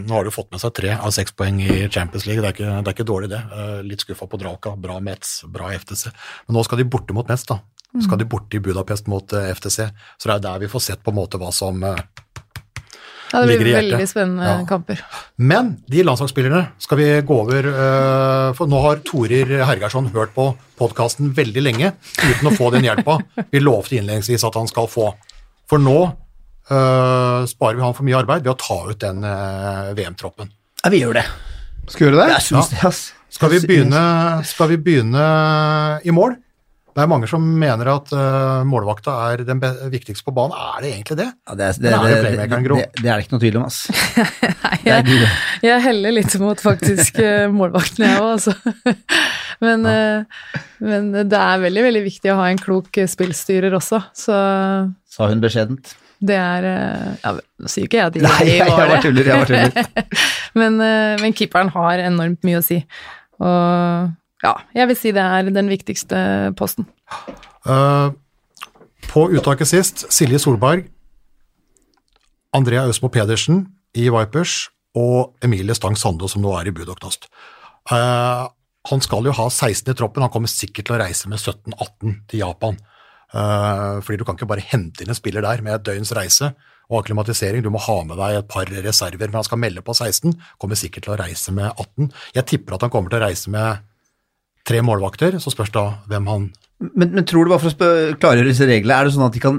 nå har de fått med seg tre av seks poeng i Champions League. Det er ikke, det er ikke dårlig, det. Eh, Litt skuffa på Draka, bra Metz, bra FTC. Men nå skal de borte mot Metz, da. Skal de borte i Budapest mot eh, FTC. Så det er der vi får sett på en måte hva som eh, Ja, det blir veldig spennende Ja. kamper. Men de landslagsspillerne skal vi gå over eh, For nå har Torir Hergersson hørt på podkasten veldig lenge uten å få den hjelpa vi lovte innledningsvis at han skal få. For nå eh, sparer vi han for mye arbeid ved å ta ut den eh, VM-troppen. Ja, vi gjør det. Skal vi gjøre det? Jeg syns det, ass. Skal vi, begynne, skal vi begynne i mål? Det er mange som mener at uh, målvakta er den be viktigste på banen. Er det egentlig det? Ja, det, er- det, er det, det det, det, er det ikke noe tvil om, ass. [LAUGHS] Nei, jeg, jeg heller litt mot faktisk eh, målvakten, jeg òg, altså. [LAUGHS] Men, eh, men det er veldig, veldig viktig å ha en klok eh, spillstyrer også, så Sa hun beskjedent. Det er eh, ja, Nå sier ikke jeg at [LAUGHS] Nei, jeg jeg var bare det, tuller. Jeg var tuller. [LAUGHS] men, eh, men keeperen har enormt mye å si. Og ja, jeg vil si det er den viktigste posten. Uh, på uttaket sist, Silje Solberg, Andrea Øsmo Pedersen i Vipers og Emilie Stang Sando, som nå er i Budoknast. Uh, han skal jo ha 16 i troppen, han kommer sikkert til å reise med 17-18 til Japan. Eh, fordi du kan ikke bare hente inn en spiller der med et døgns reise og akklimatisering, du må ha med deg et par reserver, men han skal melde på 16, kommer sikkert til å reise med 18. Jeg tipper at han kommer til å reise med tre målvakter, så spørs da hvem han Men, men tror du bare for å klargjøre disse reglene, er det sånn at de kan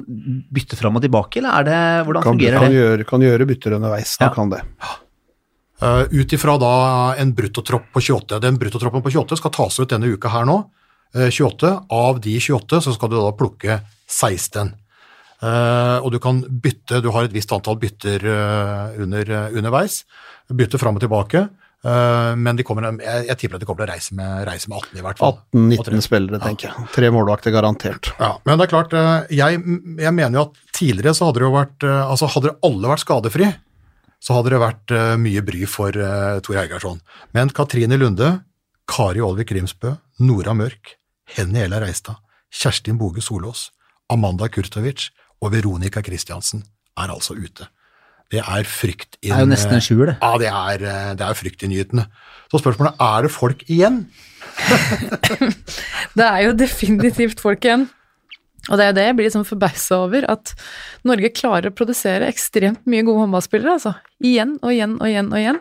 bytte fram og tilbake, eller er det, hvordan Kan, fungerer kan, det? gjøre, kan gjøre bytter underveis. Da Ja. kan det. Uh, Ut ifra da en bruttotropp på 28. Den bruttotroppen på 28 skal tas ut denne uka her nå. Eh, 28. Av de 28 så skal du da plukke 16. Eh, og du kan bytte, du har et visst antall bytter eh, under, eh, underveis. Bytte fram og tilbake. Eh, men de kommer, jeg, jeg tipper at de kommer til å reise med, reise med 18 i hvert fall. 18-19 spillere, tenker jeg. Tre målvakter garantert. Ja, men det er klart, eh, jeg, jeg mener jo at tidligere så hadde det jo vært eh, Altså hadde alle vært skadefri, så hadde det vært eh, mye bry for uh, Tor Eigarsson. Men Katrine Lunde, Kari Olvik Rimsbø, Nora Mørk, Henny Ella Reistad, Kjerstin Boge Solås, Amanda Kurtovic og Veronica Christiansen er altså ute. Det er frykt Det er jo nesten en sjuer, det. Ja, det er, frykt det er fryktinngytende. Så spørsmålet er er det folk igjen? [LAUGHS] Det er jo definitivt folk igjen. Og det er jo det jeg blir sånn forbausa over, at Norge klarer å produsere ekstremt mye gode håndballspillere, altså. Igjen og igjen og igjen og igjen.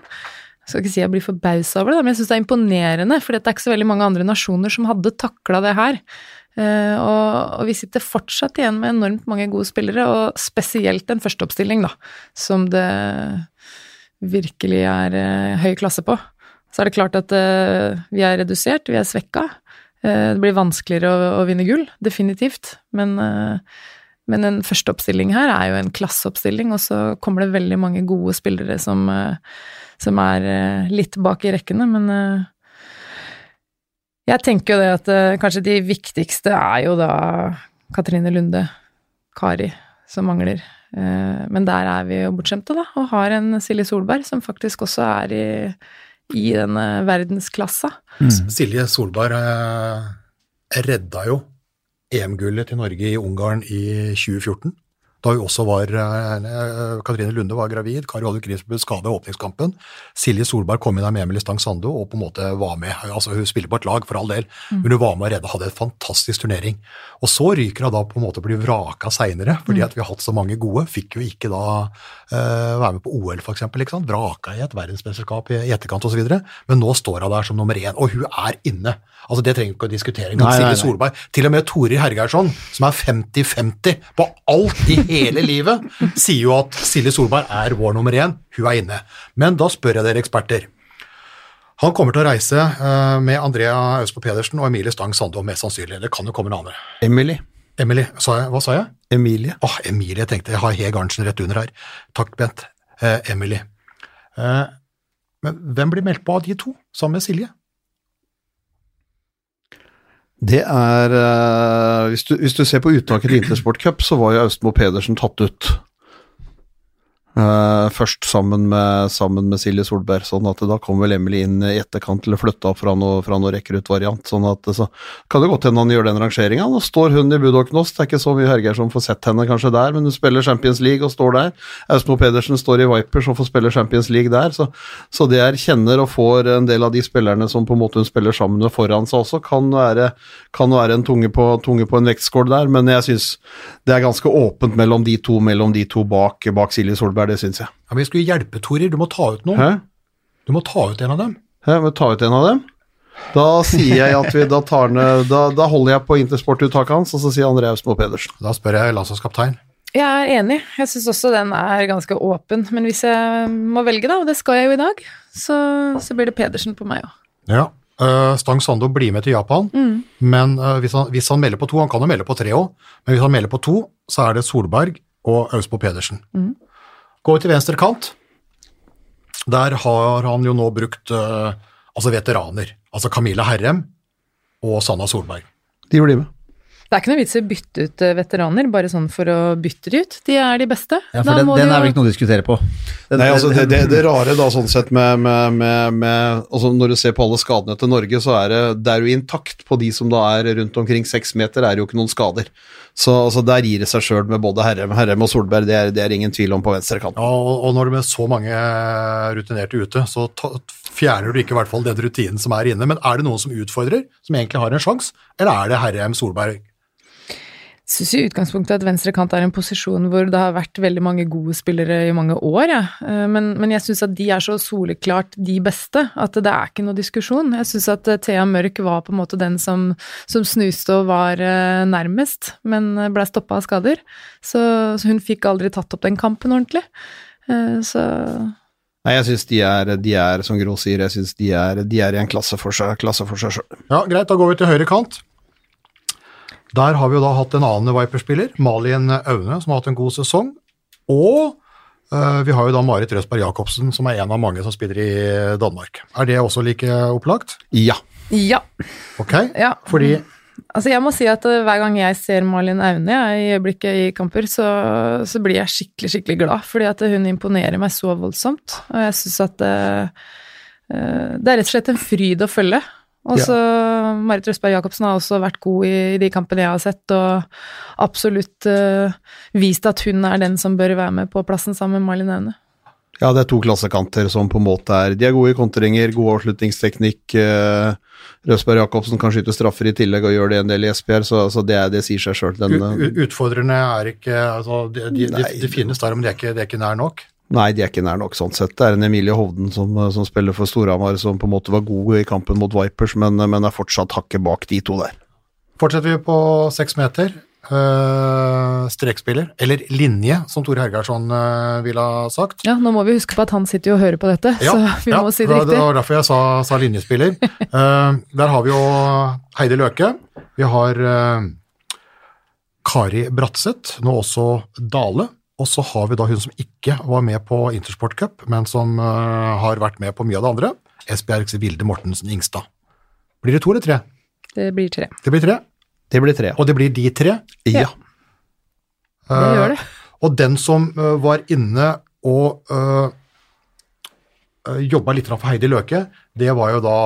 Jeg skal ikke si jeg blir forbausa over det, men jeg syns det er imponerende, for det er ikke så veldig mange andre nasjoner som hadde takla det her. Eh, og, vi sitter fortsatt igjen med enormt mange gode spillere, og spesielt en førsteoppstilling, da, som det virkelig er eh, høy klasse på. Så er det klart at eh, vi er redusert, vi er svekka. Det blir vanskeligere å, å vinne gull, definitivt. Men Men en førsteoppstilling her er jo en klasseoppstilling, og så kommer det veldig mange gode spillere som, som er eh, litt bak i rekkene, men eh, jeg tenker jo det at eh, kanskje de viktigste er jo da Katrine Lunde, Kari, som mangler. Men der er vi jo bortskjemte, da, og har en Silje Solberg som faktisk også er i, i denne verdensklassa. Silje Solberg redda jo EM-gullet til Norge i Ungarn i 2014. Da hun også var eh, Katrine Lunde var gravid, Kari Olve Kris ble skadet i åpningskampen. Silje Solberg kom inn der med Emilie Stang Sando og på en måte var med. altså Hun spiller på et lag, for all del, men hun var med og redda, hadde et fantastisk turnering. Og så ryker hun da på en måte å bli vraka seinere, fordi at vi har hatt så mange gode. Fikk jo ikke da uh, være med på OL, sant? Vraka i et verdensmesterskap i etterkant osv. Men nå står hun der som nummer én, og hun er inne. Altså Det trenger vi ikke å diskutere engang. Silje. Solberg, til og med Torir Hergeirsson, som er 50-50 på alt i hele livet, sier jo at Silje Solberg er vår nummer én. Hun er inne. Men da spør jeg dere eksperter. Han kommer til å reise eh, med Andrea Østbo Pedersen og Emilie Stang Sando, mest sannsynlig. Det kan jo komme en annen. Emily. Emilie, sa jeg, hva sa jeg? Emilie. Åh, Emilie, jeg tenkte jeg har Heg Arntzen rett under her. Takk, Bent. Eh, Emilie. Eh, men hvem blir meldt på av de to, sammen med Silje? Det er eh, hvis, du, hvis du ser på uttaket til Intersport Cup, så var jo Austmo Pedersen tatt ut. Eh, først sammen med, sammen med Silje Solberg, sånn at da kom vel Emily inn i etterkant til å flytte opp fra noe, fra noe rekruttvariant. Sånn at så kan det godt hende han gjør den rangeringa. Nå står hun i Budoknost, det er ikke så mye Hergeir som får sett henne kanskje der, men hun spiller Champions League og står der. Austmo Pedersen står i Vipers og får spille Champions League der, så, så det er kjenner og får en del av de spillerne som på en måte hun spiller sammen med foran seg også, kan være, kan være en tunge på, tunge på en vektskål der, men jeg syns det er ganske åpent mellom de to, mellom de to bak, bak Silje Solberg, det syns jeg. Ja, men Vi skulle hjelpe Torir, du må ta ut noen. Hæ? Du må ta ut en av dem. Hæ, må ta ut en av dem? Da sier jeg at vi da tar ned Da, da holder jeg på intersportuttaket hans, og så sier André Austmo Pedersen. Da spør jeg landslagskaptein. Jeg er enig, jeg syns også den er ganske åpen, men hvis jeg må velge, da, og det skal jeg jo i dag, så, så blir det Pedersen på meg òg. Ja. eh, Stang Sando blir med til Japan, men eh, hvis, han, hvis han melder på to Han kan jo melde på tre òg, men hvis han melder på to, så er det Solberg og Austbo Pedersen. Går til venstre kant, der har han jo nå brukt eh, altså veteraner. Altså Camilla Herrem og Sanna Solberg. De blir med. Det er ikke noe vits i å bytte ut eh, veteraner, bare sånn for å bytte de ut. De er de beste. Ja, for Da den, må den er vel ikke noe å diskutere på. Den, Nei, altså det, det, det rare da sånn sett med, med, med, med altså Når du ser på alle skadene til Norge, så er det, det er jo intakt på de som da er rundt omkring seks meter, er det jo ikke noen skader. Så altså, der gir det seg sjøl med både Herrem, Herrem og Solberg, det er, det er ingen tvil om på venstre kant. Ja, og, og når det er så mange rutinerte ute, så ta, fjerner du ikke i hvert fall den rutinen som er inne. Men er det noen som utfordrer, som egentlig har en sjanse, eller er det Herrem Solberg? Syns i utgangspunktet at venstre kant er en posisjon hvor det har vært veldig mange gode spillere i mange år, jeg. Eh, Men, men jeg syns at de er så soleklart de beste at det er ikke noe diskusjon. Jeg syns at eh, Thea Mørk var på en måte den som, som snuste og var eh, nærmest, men blei stoppa av skader. Så, så hun fikk aldri tatt opp den kampen ordentlig. Eh, Så Nei, jeg syns de de er, som Gro sier, jeg synes de er, de er i en klasse for seg, klasse for seg sjøl. Ja, greit, da går vi til høyre kant. Der har vi jo da hatt en annen Viper-spiller, Malin Aune, som har hatt en god sesong. Og uh, vi har jo da Marit Røsberg Jacobsen, som er en av mange som spiller i Danmark. Er det også like opplagt? Ja. ja. Ok, ja. fordi Altså jeg må si at eh, hver gang jeg ser Malin Aune i øyeblikket i kamper, så, så blir jeg skikkelig, skikkelig glad, fordi at hun imponerer meg så voldsomt. Og jeg syns at eh, eh, det er rett og slett en fryd å følge. Og så Marit Røsberg Jacobsen har også vært god i, i de kampene jeg har sett, og absolutt uh, vist at hun er den som bør være med på plassen sammen med Malin Aune. Ja, det er to klassekanter som på en måte er De er gode i kontringer, god avslutningsteknikk. Uh, Røsberg Jacobsen kan skyte straffer i tillegg og gjør det en del i Esbjerg, så, så det, er, det sier seg sjøl. u- u- utfordrerne er ikke altså, de, de, de, de finnes der, men de er ikke, de er ikke nær nok. Nei, de er ikke nær nok sånn sett. Det er en Emilie Hovden som, som spiller for Storhamar, som på en måte var god i kampen mot Vipers, men, men er fortsatt hakket bak de to der. Fortsetter vi på seks meter. Uh, strekspiller, eller linje, som Tore Hergarsson uh, ville ha sagt. Ja, nå må vi huske på at han sitter jo og hører på dette, så vi ja, må si det riktig. Det var derfor jeg sa, sa linjespiller. uh, [LAUGHS] der har vi jo Heidi Løke. Vi har eh, Kari Bratseth, nå også Dale. Og så har vi da hun som ikke var med på Intersport Cup, men som uh, har vært med på mye av det andre. Esbjergs Vilde Mortensen Ingstad. Blir det to eller tre? Det blir tre. Det blir tre. Det blir tre. Og det blir de tre. Ja. Det gjør det. Og den som uh, var inne og uh, jobba litt for Heidi Løke, det var jo da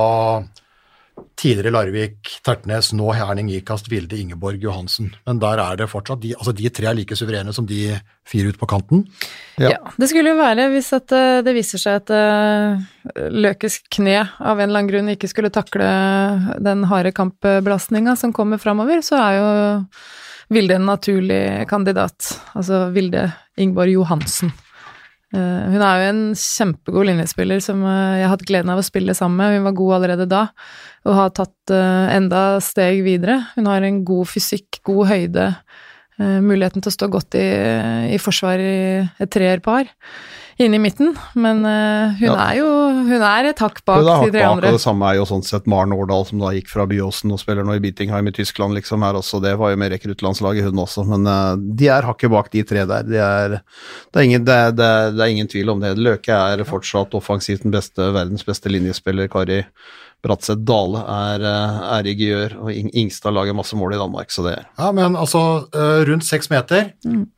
tidligere Larvik, Tertnes, nå Herning Ikast, Vilde Ingeborg Johansen. Men der er det fortsatt de, altså de tre er like suverene som de fire ute på kanten. Ja. Ja. Det skulle jo være, hvis at eh, det viser seg at eh, Løkes kne av en eller annen grunn ikke skulle takle den harde kampbelastninga som kommer framover, så er jo Vilde en naturlig kandidat. Altså Vilde Ingeborg Johansen. Eh, Hun er jo en kjempegod linjespiller som eh, jeg har hatt gleden av å spille sammen med. Hun var god allerede da, og har tatt eh, enda steg videre. Hun har en god fysikk, god høyde, muligheten til å stå godt i, i forsvar i et treerpar inne i midten. Men uh, hun Ja. er jo Hun er et hakk bak de tre andre. og det samme er jo sånn sett Maren Årdal, som da gikk fra Byåsen og spiller nå i Beatingheim i Tyskland, liksom her også. Det var jo med rekruttlandslaget, hun også. Men uh, de er hakket bak, de tre der. De er, det, er ingen, det, er, det, er, det er ingen tvil om det. Løke er fortsatt offensivt den beste, verdens beste linjespiller. Kari Bratseth Dale er, eh, er i Gjør, og Ingstad lager masse mål i Danmark, så det er Ja, men altså rundt seks meter.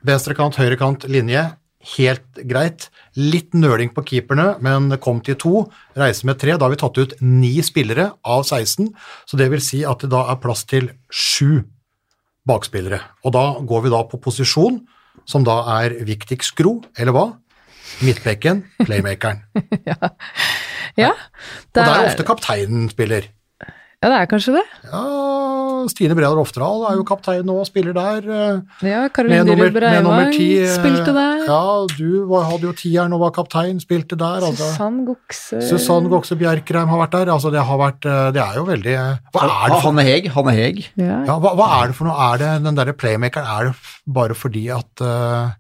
Venstre kant, høyre kant, linje. Helt greit. Litt nøling på keeperne, men kom til to. Reise med tre. Da har vi tatt ut ni spillere av 16, så det vil si at det da er plass til sju bakspillere. Og da går vi da på posisjon, som da er viktigst skro, eller hva? Midtbekken, playmakeren. [LAUGHS] Ja, Og der er ofte kapteinen spiller. Ja, det er kanskje det. Ja, Stine Bredal Oftedal er jo kaptein nå og spiller der. eh, Ja, Karoline nummer Breivang eh, spilte der. Ja, du var, hadde jo tieren og var kaptein, spilte der. Altså. Susann Gokse Susann Gokse Bjerkreim har vært der. Altså, det har vært eh, Det er jo veldig Hva er det for, Hanne Heg, Hanne Heg. Ja. ja, hva, hva er det for noe? Er det den derre playmakeren Er det bare fordi at eh,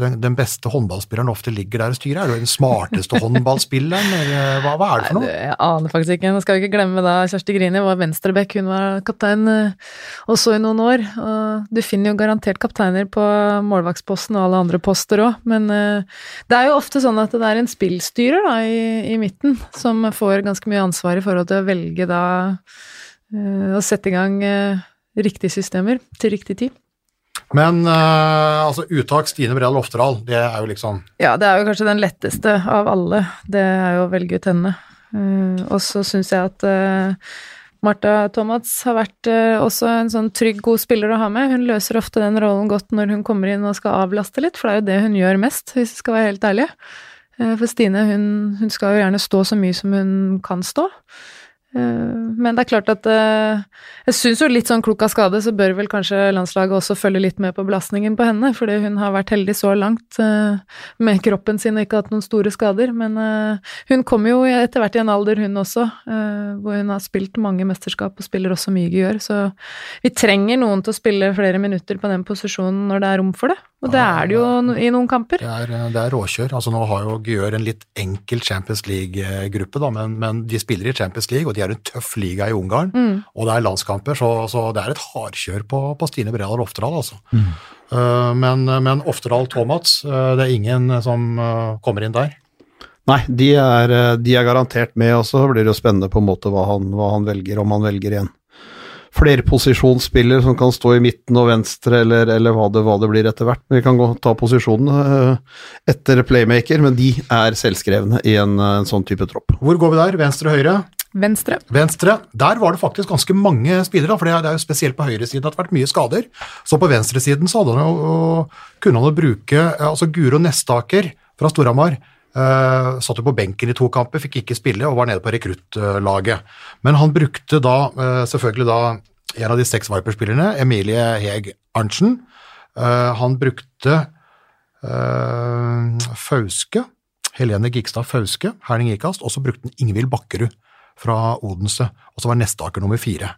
den, den beste håndballspilleren ofte ligger der og styrer? Er du den smarteste håndballspilleren, eller hva, hva er det for Nei, noe? Jeg aner faktisk ikke. Nå skal vi ikke glemme da Kjersti Grini var venstreback. Hun var kaptein eh, også i noen år. Og du finner jo garantert kapteiner på målvaktsposten og alle andre poster òg, men eh, det er jo ofte sånn at det er en spillstyrer da, i, i midten som får ganske mye ansvar i forhold til å velge da eh, å sette i gang riktige systemer til riktig tid. Men uh, altså, uttak Stine Bredal Oftedal, det er jo liksom Ja, det er jo kanskje den letteste av alle. Det er jo å velge ut henne. Uh, og så syns jeg at uh, Martha Thomas har vært eh, også en sånn trygg, god spiller å ha med. Hun løser ofte den rollen godt når hun kommer inn og skal avlaste litt, for det er jo det hun gjør mest, hvis vi skal være helt ærlige. Eh, for Stine, hun, hun skal jo gjerne stå så mye som hun kan stå. Eh, Men det er klart at eh, jeg syns jo litt sånn klok av skade, så bør vel kanskje landslaget også følge litt med på belastningen på henne, fordi hun har vært heldig så langt eh, med kroppen sin og ikke hatt noen store skader. Men hun kommer jo etter hvert i en alder, hun også, hvor hun har spilt mange mesterskap og spiller også mye gjør, så vi trenger noen til å spille flere minutter på den posisjonen når det er rom for det. Og det er det jo i noen kamper. Det er, det er råkjør. Altså, nå har jo Gjør en litt enkel Champions League-gruppe, da, men, men de spiller i Champions League, og de er en tøff liga i Ungarn. Og det er landskamper, så, så det er et hardkjør på, på Stine Bredal Oftedal, altså. Eh, men, men Oftedal Tomats, eh, det er ingen som eh, kommer inn der. Nei, de er, de er garantert med, og så blir det jo spennende på en måte hva han, hva han velger, om han velger igjen flerposisjonsspiller som kan stå i midten og venstre, eller, eller hva, det, hva det blir etter hvert. Men Vi kan gå, ta posisjonen eh, etter playmaker, men de er selvskrevne i en, en sånn type tropp. Hvor går vi der? Venstre, høyre? Venstre. Venstre, der var det faktisk ganske mange spillere, for det er- jo spesielt på høyresiden at det har vært mye skader. Så på venstresiden så hadde han jo, kunne han jo bruke eh, altså Guro Nestaker fra Storhamar. Uh, satt jo på benken i to kamper, fikk ikke spille og var nede på rekruttlaget. Men han brukte da uh, selvfølgelig da en av de seks Viper-spillerne, Emilie Heg Arntzen. Uh, han brukte Fauske, Helene Gikstad Fauske, Herning Ikast, og så brukte han Ingvild Bakkerud fra Odense, og så var Nestaker nummer fire.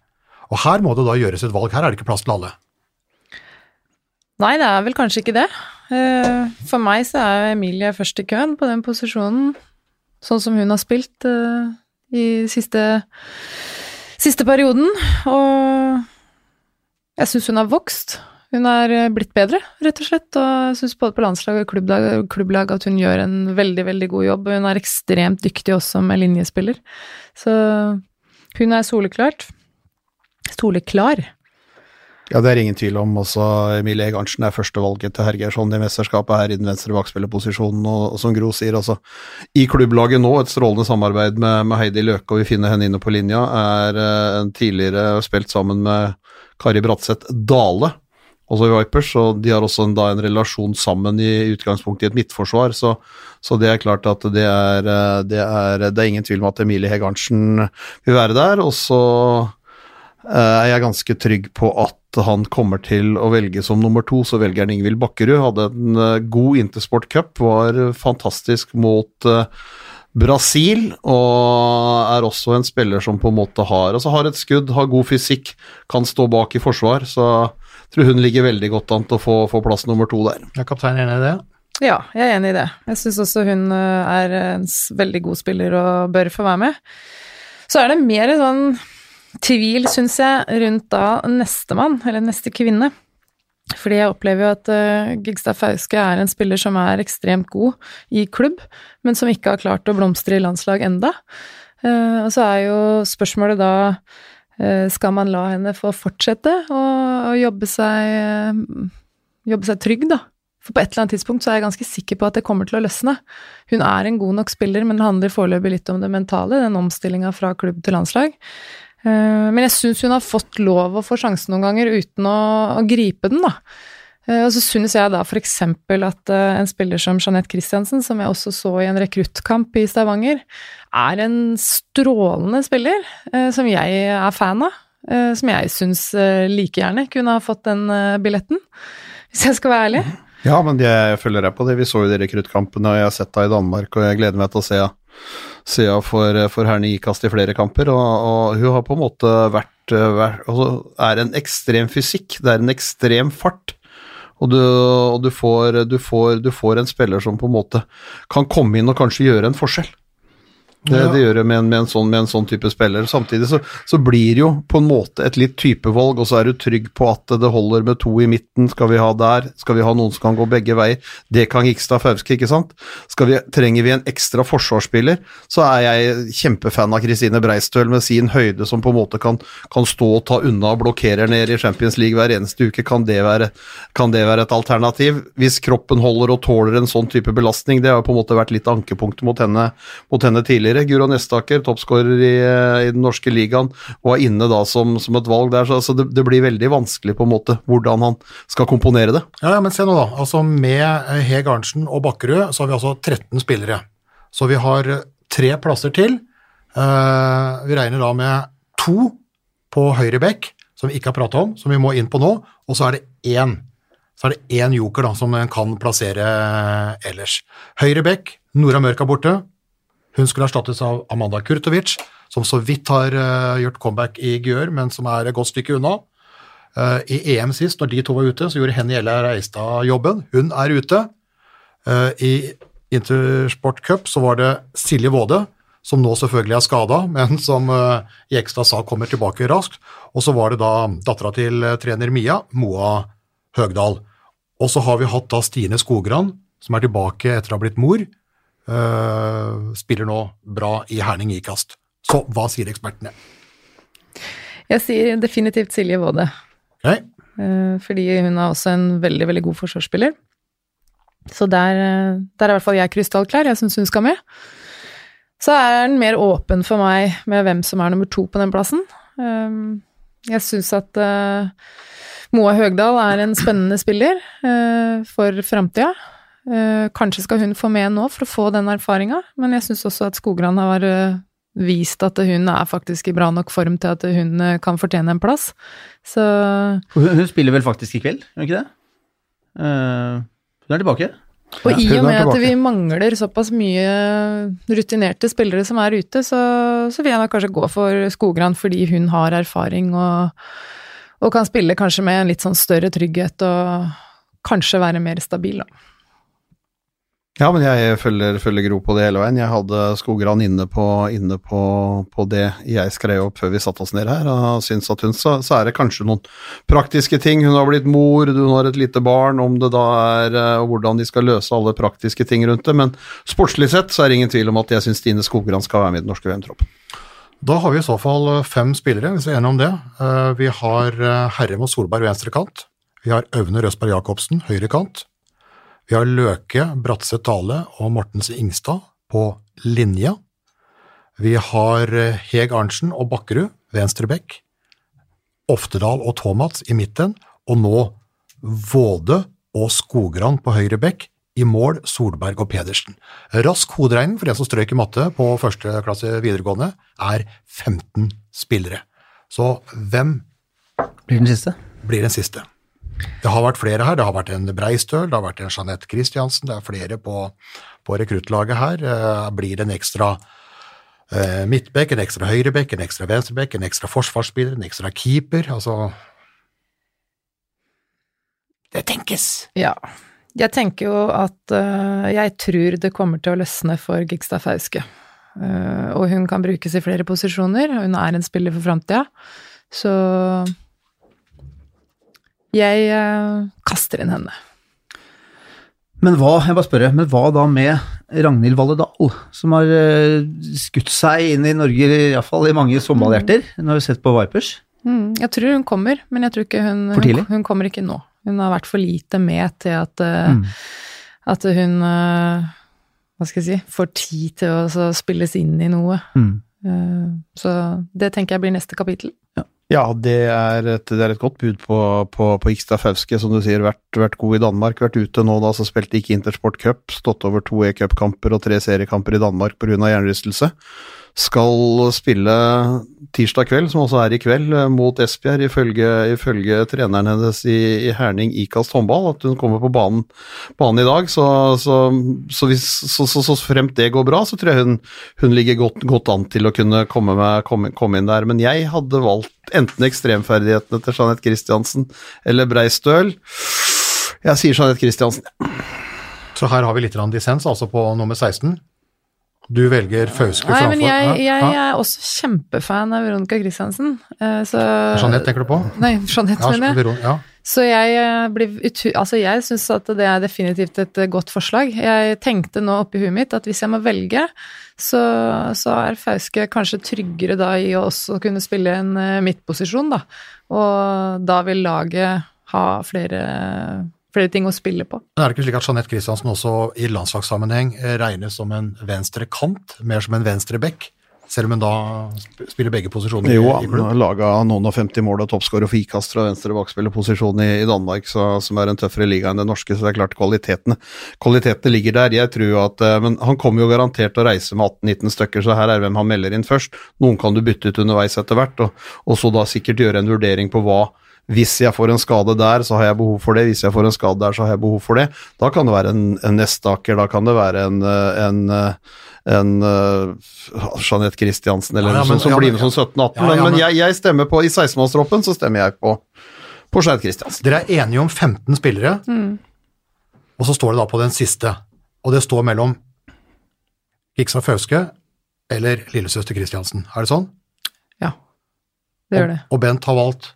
Og her må det da gjøres et valg, her er det ikke plass til alle. Nei, det er vel kanskje ikke det. Eh, For meg så er Emilie først i køen på den posisjonen, sånn som hun har spilt eh, i siste, siste perioden. Og jeg syns hun har vokst. Hun er eh, blitt bedre, rett og slett. Og jeg syns både på landslag og klubblag, klubblag at hun gjør en veldig, veldig god jobb. Hun er ekstremt dyktig også med linjespiller. Så hun er soleklart. Soleklar. Ja, det er ingen tvil om. Også Emilie Egarnsen er førstevalget til Hergersson i mesterskapet her i den venstre bakspillerposisjonen, og, og som Gro sier, også i klubblaget nå, et strålende samarbeid med, med Heidi Løke, og vi finner henne inne på linja, er en tidligere spilt sammen med Kari Bratseth Dale, også Vipers, og de har også en, da en relasjon sammen i utgangspunktet i et midtforsvar, så, så det er klart at det er, eh, det er, det er ingen tvil om at Emilie Hegarnsen vil være der, og så uh, er jeg ganske trygg på at han kommer til å velge som nummer to, så velger han Ingvild Bakkerud. Hadde en uh, god Intersport Cup, var fantastisk mot Brasil, og er også en spiller som på en måte har altså har et skudd, har god fysikk, kan stå bak i forsvar. Så tror hun ligger veldig godt an til å få, få plass nummer to der. Er kapteinen enig i det? Ja, jeg er enig i det. Jeg syns også hun er en veldig god spiller og bør få være med. Så er det mer sånn tvil, syns jeg, rundt da nestemann, eller neste kvinne. Fordi jeg opplever jo at uh, Gigstad Fauske er en spiller som er ekstremt god i klubb, men som ikke har klart å blomstre i landslag enda. Uh, og så er jo spørsmålet da uh, Skal man la henne få fortsette å, å jobbe seg Jobbe seg trygg, da? For på et eller annet tidspunkt så er jeg ganske sikker på at det kommer til å løsne. Hun er en god nok spiller, men det handler foreløpig litt om det mentale, den omstillinga fra klubb til landslag. Eh, men jeg syns hun har fått lov å få sjansen noen ganger uten å, å gripe den, da. Eh, og så synes jeg da f.eks. at eh, en spiller som Jeanette Christiansen, som jeg også så i en rekruttkamp i Stavanger, er en strålende spiller som jeg er fan av. Som jeg syns like gjerne kunne ha fått den billetten, hvis jeg skal være ærlig. Ja, men jeg følger deg på det. Vi så jo de rekruttkampene, og jeg har sett deg i Danmark, og jeg gleder meg til å se sida for, for Herne Ikast i flere kamper, og, og, hun har på en måte vært, vært altså, er en ekstrem fysikk, det er en ekstrem fart. Og, du, og du, får, du, får, du får en spiller som på en måte kan komme inn og kanskje gjøre en forskjell. Det, det gjør det med en, med, en sånn, med en, sånn, type spiller. Samtidig så, så, blir det jo på en måte et litt typevalg, og så er du trygg på at det holder med to i midten. Skal vi ha der? Skal vi ha noen som kan gå begge veier? Det kan Gikstad Fauske, ikke sant? Vi, trenger vi en ekstra forsvarsspiller, så er jeg kjempefan av Kristine Breistøl med sin høyde som på en måte kan, kan stå og ta unna og blokkere ned i Champions League hver eneste uke. Kan det, være, kan det være et alternativ? Hvis kroppen holder og tåler en sånn type belastning, det har på en måte vært litt ankepunktet mot henne, mot henne tidligere tidligere. Guro Nestaker, toppskårer i, eh, i, den norske ligaen, og er inne da som, som et valg der. Så, altså, det, det, blir veldig vanskelig på en måte hvordan han skal komponere det. Ja, men se nå, da. Altså Med eh, Heg Arntzen og Bakkerud så har vi altså 13 spillere. Så vi har eh, tre plasser til. Uh, vi regner da med to på høyre bekk, som vi ikke har prata om, som vi må inn på nå. Og så er det én så er det én joker da, som en kan plassere ellers. Høyre bekk, Nora Mørk er borte. Hun skulle erstattes av Amanda Kurtovic, som så vidt har uh, gjort comeback i Gjør, men som er et godt stykke unna. Uh, I EM sist, når de to var ute, så gjorde Henny Elle Reistad jobben. Hun er ute. Uh, I Intersport Cup så var det Silje Våde, som nå selvfølgelig er skada, [LAUGHS] men som Jekstad sa kommer tilbake raskt. Og så var det da dattera til trener Mia, Moa Høgdal. Og så har vi hatt da Stine Skogran, som er tilbake etter å ha blitt mor. Uh, spiller nå bra i Herning Ikast. Så hva sier ekspertene? Jeg sier definitivt Silje Våde. Okay. Uh, fordi hun er også en veldig, veldig god forsvarsspiller. Så der, uh, der er i hvert fall jeg krystallklar. Jeg syns hun skal med. Så er den mer åpen for meg med hvem som er nummer to på den plassen. Jeg syns at Moa Høgdal er en spennende spiller for framtida. Uh, kanskje skal hun få med nå for å få den erfaringa, men jeg syns også at Skogran har uh, vist at hun er faktisk i bra nok form til at hun uh, kan fortjene en plass. Så hun, hun, spiller vel faktisk i kveld, gjør hun ikke det? hun er tilbake. Og ja, i og med at vi mangler såpass mye rutinerte spillere som er ute, så, så vil jeg da kanskje gå for Skogran fordi hun har erfaring og, og kan spille kanskje med en litt sånn større trygghet og kanskje være mer stabil, da. Ja, men jeg følger, følger Gro på det hele veien. Jeg hadde Skogran inne på, inne på, på det jeg skrev opp før vi satte oss ned her, og syns at hun så, så er det kanskje noen praktiske ting. Hun har blitt mor, hun har et lite barn, om det da er eh, og hvordan de skal løse alle praktiske ting rundt det. Men sportslig sett så er det ingen tvil om at jeg syns Stine Skogran skal være med i den norske VM-troppen. Da har vi i så fall eh, fem spillere, hvis vi er enige om det. Eh, Vi har Herrem og Solberg venstre kant. Vi har Øvne Røsberg Jacobsen høyre kant. Vi har Løke, Bratseth Dale og Mortens Ingstad på linja. Vi har eh, Heg Arntzen og Bakkerud Venstrebekk. Oftedal og Thomas i midten, og nå Våde og Skogran på høyre bekk. I mål Solberg og Pedersen. Rask hoderegning for en som strøyk i matte på første klasse videregående, er 15 spillere. Så hvem Blir den siste. blir den siste? Det har vært flere her. Det har vært en Breistøl, det har vært en Jeanette Christiansen, det er flere på, på rekruttlaget her. Eh, blir det en ekstra eh, midtbekk, en ekstra høyrebekk, en ekstra venstrebekk, en ekstra forsvarsspiller, en ekstra keeper? Altså Det tenkes! Ja. Jeg tenker jo at uh, jeg tror det kommer til å løsne for Gigstad Fauske. Uh, og hun kan brukes i flere posisjoner. Hun er en spiller for framtida. Så jeg eh, kaster inn henne. Men hva, jeg bare spørre, men hva da med Ragnhild Valle Dahl, som har eh, skutt seg inn i Norge, iallfall i mange sommerhjerter? Nå har vi sett på Vipers. Mm, jeg tror hun kommer, men jeg tror ikke hun, hun, hun kommer ikke nå. Hun har vært for lite med til at, eh, Mm. at hun eh, Hva skal jeg si Får tid til å så spilles inn i noe. Mm. Så det tenker jeg blir neste kapittel. Ja, det er et, det er et godt bud på, på, på Ikstafauske, som du sier, vært, vært god i Danmark. Vært ute nå da, så spilte ikke Intersport Cup, stått over to e-cupkamper og tre seriekamper i Danmark pga. hjernerystelse. Skal spille tirsdag kveld, som også er i kveld, eh, mot Esbjerg, ifølge, ifølge treneren hennes i, i Herning Ikast håndball, at hun kommer på banen, banen i dag. Så, så, så, hvis, så, fremt det går bra, så tror jeg hun, hun ligger godt, godt an til å kunne komme, med, komme, komme inn der. Men jeg hadde valgt enten ekstremferdighetene til Jeanette Christiansen eller Breistøl. Jeg sier Jeanette Christiansen. Så her har vi litt dissens, altså på nummer 16. Du velger Fauske Nei, framfor men jeg, jeg er også kjempefan av Veronica Christiansen. eh, Så Jeanette tenker du på? Nei, Jeanette, Ja, mener jeg. Ja. Så jeg eh, blir. Altså, jeg syns at det er definitivt et eh, godt forslag. Jeg tenkte nå oppi huet mitt at hvis jeg må velge, så, så er Fauske kanskje tryggere da i å også kunne spille en midtposisjon, da. Og da vil laget ha flere, flere ting å spille på. Men er det ikke slik at Jeanette Christiansen også i landslagssammenheng eh, regnes som en venstre kant, mer som en venstre bekk? Selv om hun da spiller begge posisjoner Jo, han har laga noen og 50 mål og toppskårer for Ikast fra venstre bakspillerposisjon i, i Danmark, så, som er en tøffere liga enn den norske, så det er klart kvalitetene, kvalitetene ligger der. Jeg tror at, eh, Men han kommer jo garantert til å reise med 18-19 stykker, så her er hvem han melder inn først. Noen kan du bytte ut underveis etter hvert, og, og så da sikkert gjøre en vurdering på hva hvis jeg får en skade der, så har jeg behov for det. Hvis jeg får en skade der, så har jeg behov for det. Da kan det være en, en Nestaker, da kan det være en, eh, en, eh, en uh, Jeanette Christiansen eller Ja, ja, noe sånt som ja, blir med som 17-18. Ja, ja, men, men men- jeg, jeg stemmer på I 16-mannstroppen så stemmer jeg på, på Jeanette Christiansen. Dere er enige om 15 spillere, og så står det da på den siste. Og det står mellom Kiksa Fauske eller lillesøster Christiansen. Er det sånn? Ja, det gjør det. Og Bent har valgt,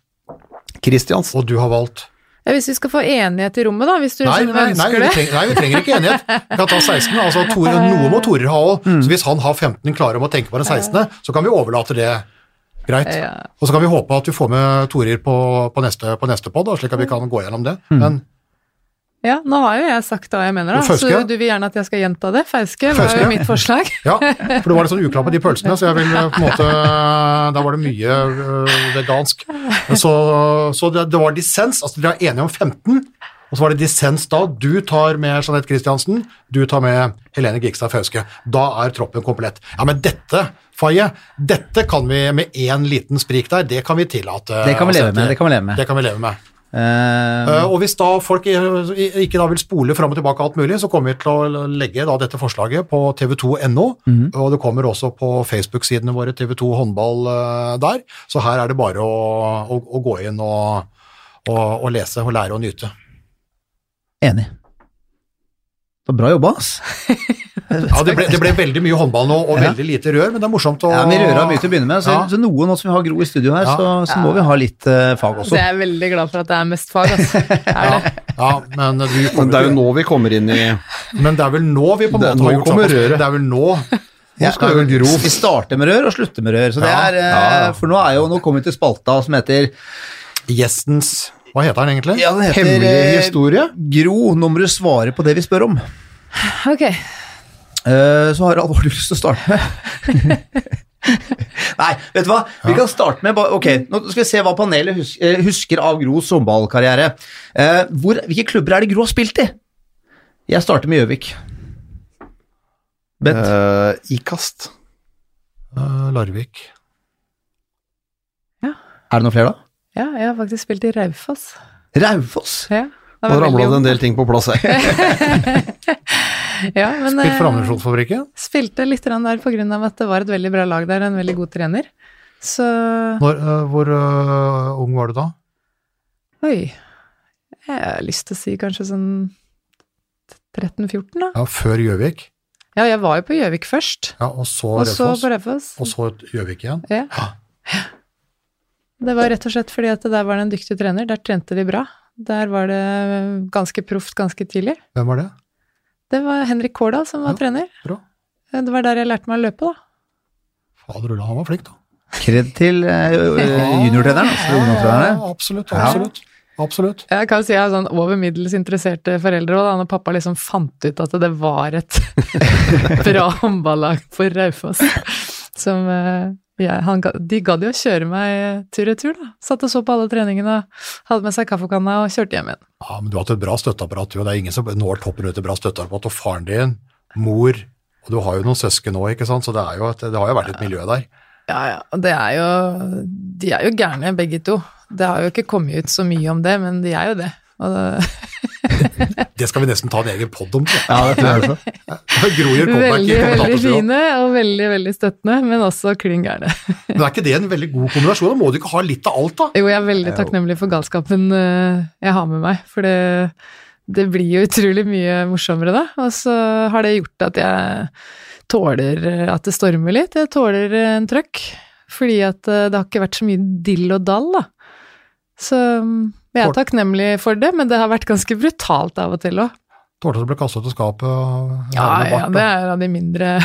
Christiansen. og du har valgt Ja, hvis vi skal få enighet i rommet, da, hvis du Nei, nei, nei, ønsker vi det. trenger, nei, vi trenger ikke enighet. Vi kan ta 16. altså [LAUGHS] Tore, Noe må Torer ha òg. Så hvis han har 15 klare om å tenke på den 16., så kan vi overlate det greit. Ja. Og så kan vi håpe at vi får med Torer på, på neste, på neste pod, slik at vi kan gå gjennom det. Mm. Men Ja, nå har jo jeg sagt hva jeg mener, da. Fauske? Så du vil gjerne at jeg skal gjenta det? Fauske var jo mitt forslag. [LAUGHS] ja, for det var litt sånn uklart på de pølsene, så jeg vil eh, på en måte Da var det mye øh, vegansk. Så, så det, det var dissens. Altså dere er enige om 15, og så var det dissens da. Du tar med Jeanette Christiansen, du tar med Helene Gigstad Fauske. Da er troppen komplett. Ja, men dette, Faye, dette kan vi med én liten sprik der, det kan vi tillate. Det kan vi leve med, det kan vi leve med. Eh, Eh, og hvis da folk ikke da vil spole fram og tilbake alt mulig, så kommer vi til å legge da dette forslaget på tv2.no, mm. og det kommer også på Facebook-sidene våre TV2 håndball eh, der, så her er det bare å, å, å gå inn og, og, og lese og lære og nyte. enig. Var bra jobba, ass. Ja, det ble, det ble veldig mye håndball nå, og veldig lite rør, men det er morsomt å Ja, Vi røra mye til å begynne med, så, Ja. så noe nå som vi har Gro i studio her, Ja. så, så må vi ha litt uh, fag også. Så jeg er veldig glad for at det er mest fag, altså. [LAUGHS] Er ja, det? ja, men du Men det er jo nå vi kommer inn i Men det er vel nå vi på en måte har gjort sånn. røret. Det er vel nå Ja, skal jo Gro. Vi starter med rør og slutter med rør. Så det Ja, er, eh, ja, ja. For nå, er jo, nå kommer vi til spalta som heter gjestens Hva heter den egentlig? Ja, den heter hemmelig eh, historie. Gro, nå må du svare på det vi spør om. Ok. Uh, så Harald, hva har du lyst til å starte med? [LAUGHS] Nei, vet du hva? Vi kan starte med Ok, nå skal vi se hva panelet eh, husker av Gros håndballkarriere. Uh, hvor, hvilke klubber er det Gro har spilt i? Jeg starter med Gjøvik. Bent? Uh, Ikast. Uh, Larvik. er det noen flere, da? Ja, jeg har faktisk spilt i Raufoss. Raufoss? Ja, da ramla det en del ting på plass her. [LAUGHS] Ja, men Spilt for eh, Ammunisjonsfabrikken. spilte litt der på grunn av at det var et veldig bra lag der, en veldig god trener. Så Når, eh, hvor uh, ung var du da? Oi. Jeg har lyst til å si kanskje sånn 13-14, da. Ja, Før Gjøvik. Ja, jeg var jo på Gjøvik først, Ja, og så og så på Raufoss. Og så Gjøvik igjen. Ja. Ja. Det var rett og slett fordi at der var det en dyktig trener, der trente de bra. Der var det ganske proft ganske tidlig. Hvem var det? Det var Henrik Kårdal som var Ja, trener. bra. Det var der jeg lærte meg å løpe, da. Fader ulla, han var flink, da. Kred til eh, [LAUGHS] juniortreneren, altså ungdomstrenerne. Ja, absolutt, absolutt. Absolutt. Jeg kan si jeg har sånn over middels interesserte foreldre, og da når pappa liksom fant ut at det var et [LAUGHS] bra håndballag for Raufoss som eh, jeg, han, De gadd jo å kjøre meg tur-retur, da. Satt og så på alle treningene, hadde med seg kaffekanna og kjørte hjem igjen. Ja, men du har hatt et bra støtteapparat, du, det er ingen som når toppen ut et bra støtteapparat. Og faren din, mor, og du har jo noen søsken nå, ikke sant, så det, jo et, det har jo vært et miljø der. Ja, ja, og det er jo De er jo gærne, begge to. Det har jo ikke kommet ut så mye om det, men de er jo det. Og det [LAUGHS] Det skal vi nesten ta en egen pod om, tror jeg. Ja, det tror jeg [LAUGHS] veldig, veldig fine og veldig, veldig støttende, men også klin gærne. Men er ikke det en veldig god kombinasjon? Da må du ikke ha litt av alt, da? Jo, jeg er veldig takknemlig for galskapen eh, jeg har med meg, for det, det blir jo utrolig mye morsommere da. Og så har det gjort at jeg tåler eh, at det stormer litt. Jeg tåler eh, en trøkk, fordi at det har ikke vært så mye dill og dall, da. Så mm, jeg er takknemlig for det, men det har vært ganske brutalt av og til òg. Tålte å bli kastet ut av skapet og Ja, bart, ja, det er av de mindre [LAUGHS]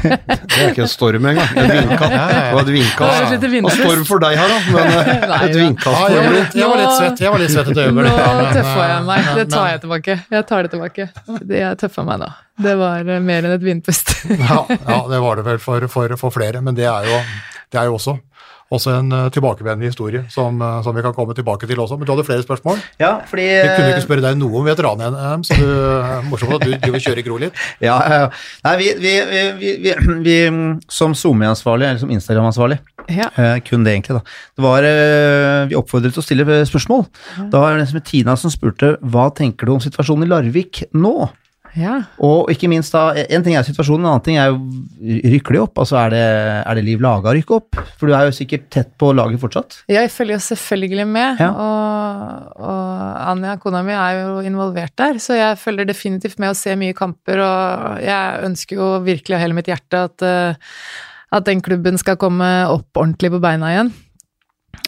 Det er ikke en storm engang. Et vindkast. [LAUGHS] Ja, et vindkast. Og storm for deg her, da, men [LAUGHS] eh, Nei, et vindkast Ja, jeg, jeg var litt svett jeg var litt svett et øyeblikk. Nå tøffa jeg meg. Det tar jeg tilbake. Jeg tar det tilbake. Jeg tøffa meg nå. Det var eh, mer enn et vindpust. Ja, ja, det var det vel for, for, for flere, men det er jo, det er jo også, også en uh, tilbakevendende historie som, uh, som vi kan komme tilbake til også. Men du hadde flere spørsmål? Ja, fordi Jeg kunne ikke spørre deg noe om veteran-NM, så du, er [LAUGHS] morsomt at du driver kjøre i Gro litt. [LAUGHS] Ja, ja, ja. Nei, vi, vi, vi, vi, vi, [CLEARS THROAT] vi som SoMe-ansvarlig, eller som Instagram-ansvarlig, Ja. eh, kun det egentlig, da. Det var, eh, vi oppfordret til å stille spørsmål. Da var det en som het Tina som spurte hva tenker du om situasjonen i Larvik nå? Ja. Og ikke minst da, en ting er situasjonen, en annen ting er jo rykker de opp? Altså er det, er det Liv Laga rykke opp? For du er jo sikkert tett på laget fortsatt? Jeg følger jo selvfølgelig med, Ja. og, og Anja, kona mi, er jo involvert der, så jeg følger definitivt med å se mye kamper, og jeg ønsker jo virkelig av hele mitt hjerte at, eh, at den klubben skal komme opp ordentlig på beina igjen.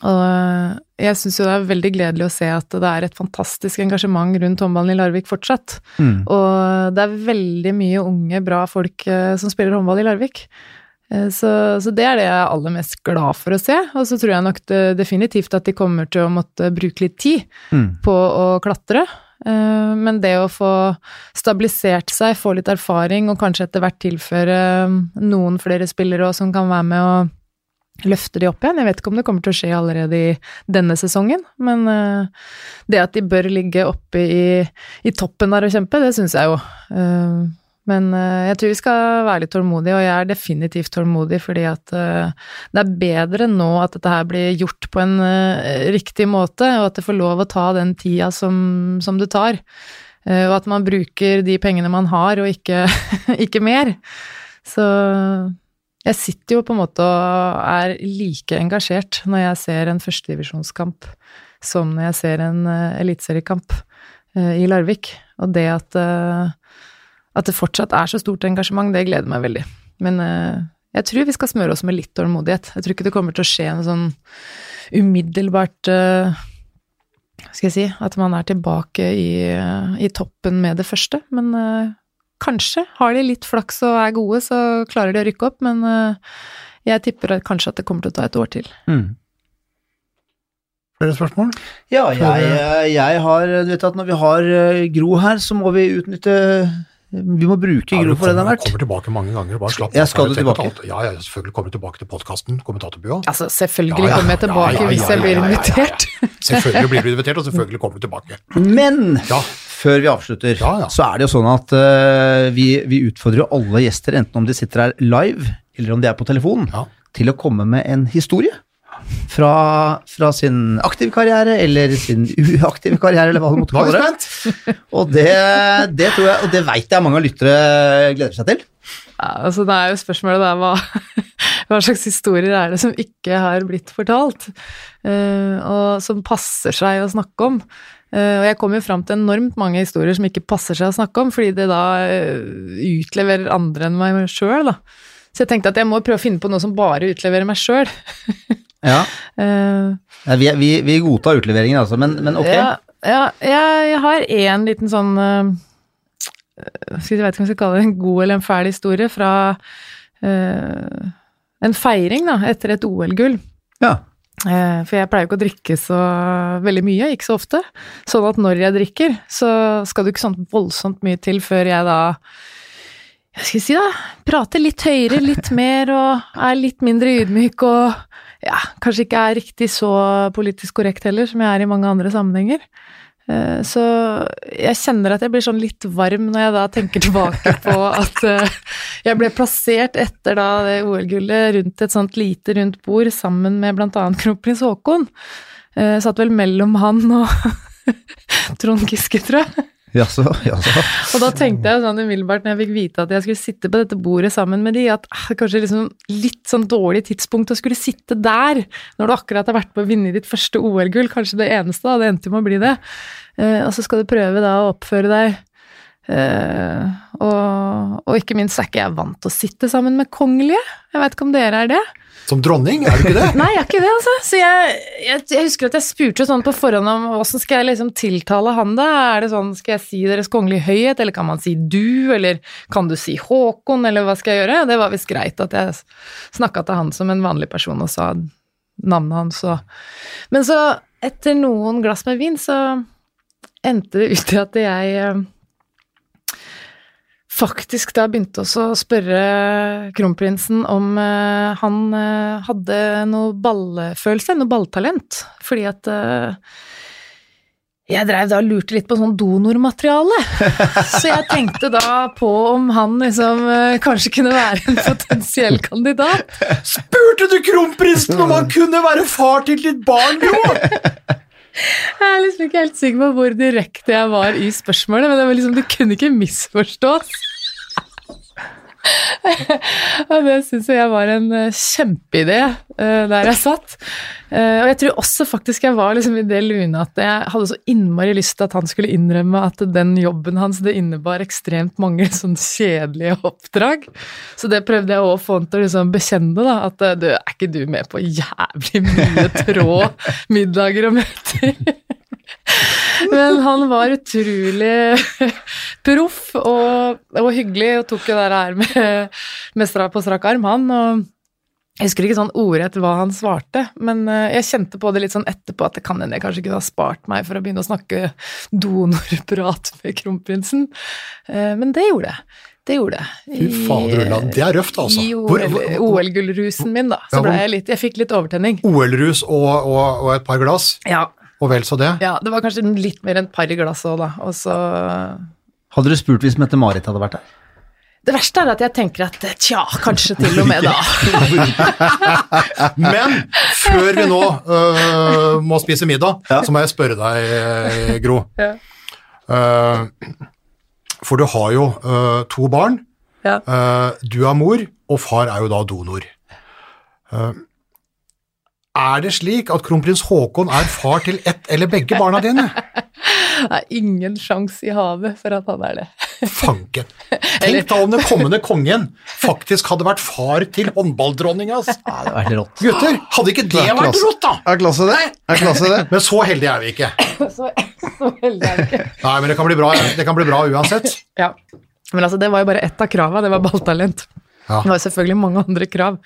Og eh, jeg syns jo det er veldig gledelig å se at det er et fantastisk engasjement rundt håndballen i Larvik fortsatt. Og det er veldig mye unge, bra folk eh, som spiller håndball i Larvik. Eh, Så, så det er det jeg er aller mest glad for å se. Og så tror jeg nok det, definitivt at de kommer til å måtte bruke litt tid Mm. på å klatre. Men det å få stabilisert seg, få litt erfaring, og kanskje etter hvert tilføre noen flere spillere òg som kan være med å løfte de opp igjen. Jeg vet ikke om det kommer til å skje allerede i denne sesongen, men eh, det at de bør ligge oppe i, i toppen der og kjempe, det syns jeg jo. Eh, Men eh, jeg tror vi skal være litt tålmodige, og jeg er definitivt tålmodig, fordi at det er bedre nå at dette her blir gjort på en riktig måte, og at det får lov å ta den tida som, som det tar. Og at man bruker de pengene man har, og ikke, [LAUGHS] ikke mer. Så jeg sitter jo på en måte og er like engasjert når jeg ser en førstedivisjonskamp som når jeg ser en uh, eliteseriekamp uh, i Larvik. Og det at, uh, at det fortsatt er så stort engasjement, det gleder meg veldig. Men jeg tror vi skal smøre oss med litt tålmodighet. Jeg tror ikke det kommer til å skje noe sånn umiddelbart Hva skal jeg si At man er tilbake i, i toppen med det første. Men kanskje. Har de litt flaks og er gode, så klarer de å rykke opp. Men eh, jeg tipper at kanskje at det kommer til å ta et år til. Mm. Flere spørsmål? Ja, jeg, jeg har Du vet at når vi har eh, Gro her, så må vi utnytte Vi må bruke Gro for det den er kommer, verdt. kommer tilbake mange ganger. Bare slapp Ja, av, skal er du tilbake? Ja, ja, selvfølgelig kommer jeg tilbake til podkasten, kommentatorbua. Altså, selvfølgelig Ja, ja, kommer jeg tilbake ja, ja, hvis ja, jeg blir ja, ja, ja, ja. invitert. [LAUGHS] Selvfølgelig blir du invitert, og selvfølgelig kommer du tilbake. Men Ja, før vi avslutter, Ja, ja. så er det jo sånn at uh, vi, vi utfordrer jo alle gjester, enten om de sitter her live, eller om de er på telefon, Ja. til å komme med en historie. Fra, fra sin aktive karriere, eller sin uaktive karriere, eller hva du måtte kalle det. Og det, det tror jeg, og det veit jeg mange av lyttere gleder seg til. Ja, altså det er jo spørsmålet da, hva, [LAUGHS] hva slags historier er det som ikke har blitt fortalt, eh, og som passer seg å snakke om. Eh, og jeg kommer jo fram til enormt mange historier som ikke passer seg å snakke om, fordi det da eh, utleverer andre enn meg sjøl, da. Så jeg tenkte at jeg må prøve å finne på noe som bare utleverer meg sjøl. [LAUGHS] Ja. Uh, Ja, vi, vi, vi godtar utleveringen, altså, men, men ok. Ja, ja jeg, jeg har én liten sånn uh, Jeg vet ikke om jeg skal kalle det en god eller en fæl historie fra uh, en feiring da, etter et OL-gull. Ja. For jeg pleier jo ikke å drikke så veldig mye, ikke så ofte. Sånn at når jeg drikker, så skal det ikke sånn voldsomt mye til før jeg da jeg skal si da, prater litt høyere, litt mer og er litt mindre ydmyk og ja, kanskje ikke er riktig så politisk korrekt heller, som jeg er i mange andre sammenhenger. Eh, Så jeg kjenner at jeg blir sånn litt varm når jeg da tenker tilbake [LAUGHS] på at eh, jeg ble plassert etter da det OL-gullet rundt et sånt lite rundt bord sammen med annet kronprins Haakon. Jeg Satt vel mellom han og [LAUGHS] Trond Giske, tror jeg. Jaså. Og da tenkte jeg sånn umiddelbart når jeg fikk vite at jeg skulle sitte på dette bordet sammen med de, at ah, kanskje liksom litt sånn dårlig tidspunkt å skulle sitte der, når du akkurat har vært på å vinne ditt første OL-gull, kanskje det eneste, da, det endte jo med å bli det. Eh, og så skal du prøve da å oppføre deg. Eh, og, og ikke minst er ikke jeg vant til å sitte sammen med kongelige. Jeg vet ikke om dere er det? Som dronning, er du ikke det? [LAUGHS] Nei, jeg er ikke det, altså. Så jeg, jeg, jeg husker at jeg spurte sånn på forhånd om åssen skal jeg liksom tiltale han da? Er det sånn, skal jeg si Deres Kongelige Høyhet, eller kan man si du, eller kan du si Håkon, eller hva skal jeg gjøre? Det var visst greit at jeg snakka til han som en vanlig person og sa navnet hans og Men så, etter noen glass med vin, så endte det ut i at jeg eh, faktisk da begynte også å spørre kronprinsen om eh, han eh, hadde noe ballfølelse, noe balltalent. Fordi at eh, jeg dreiv da og lurte litt på sånn donormateriale. [LAUGHS] Så jeg tenkte da på om han liksom eh, kanskje kunne være en potensiell kandidat. Spurte du kronprinsen om han kunne være far til ditt barn, Gro? [LAUGHS] Jeg er liksom ikke helt sikker på hvor direkte jeg var i spørsmålet, men det, var liksom, det kunne ikke misforstås. [LAUGHS] Og det syns jeg var en eh, kjempeidé eh, der jeg satt. Eh, og jeg tror også faktisk jeg var liksom i det lune at jeg hadde så innmari lyst til at han skulle innrømme at den jobben hans det innebar ekstremt mange [LAUGHS] sånn kjedelige oppdrag. Så det prøvde jeg å få han til å liksom bekjenne, da. At du, er ikke du med på jævlig mye [LAUGHS] trå middager og møter? Men han var utrolig proff og, og hyggelig og tok jo det her med, med strak, på strak arm, han. og jeg husker ikke sånn ordrett hva han svarte, men eh, jeg kjente på det litt sånn etterpå at det kan hende jeg kanskje kunne ha spart meg for å begynne å snakke donorprat med kronprinsen. Eh, Men det gjorde jeg. Det gjorde jeg. Fy fader, Ulla, det er røft, altså. I OL-gullrusen OL-gullrusen min, da. Ja, Så ble hvor- jeg litt Jeg fikk litt overtenning. OL-rus og, og, og et par glass, Ja, og vel så det. ja, det var kanskje litt mer enn par i glasset òg, da. Og så Hadde du spurt hvis Mette-Marit hadde vært der? Det verste er at jeg tenker at tja, kanskje til og med da. [LAUGHS] Men før vi nå uh, må spise middag, så må jeg spørre deg, øh, Gro. Ja. Uh, for du har jo uh, to barn. Ja. Du er mor, og far er jo da donor. Øh, er det slik at kronprins Haakon er far til ett eller begge barna dine? [LAUGHS] Det er ingen sjans i havet for at han er det. [LAUGHS] fanken. Tenk da om den kommende kongen faktisk hadde vært far til håndballdronninga. Altså. Ja, det var helt rått. Gutter, hadde ikke det Det vært klasse. rått, da? Er klasse det? Er klasse det? Men så heldige er vi ikke. [LAUGHS] Så, så heldige er vi ikke. Nei, men det kan bli bra, det kan bli bra uansett. Ja. Men altså, det var jo bare ett av krava, det var balltalent. Ja. Det var selvfølgelig mange andre krav,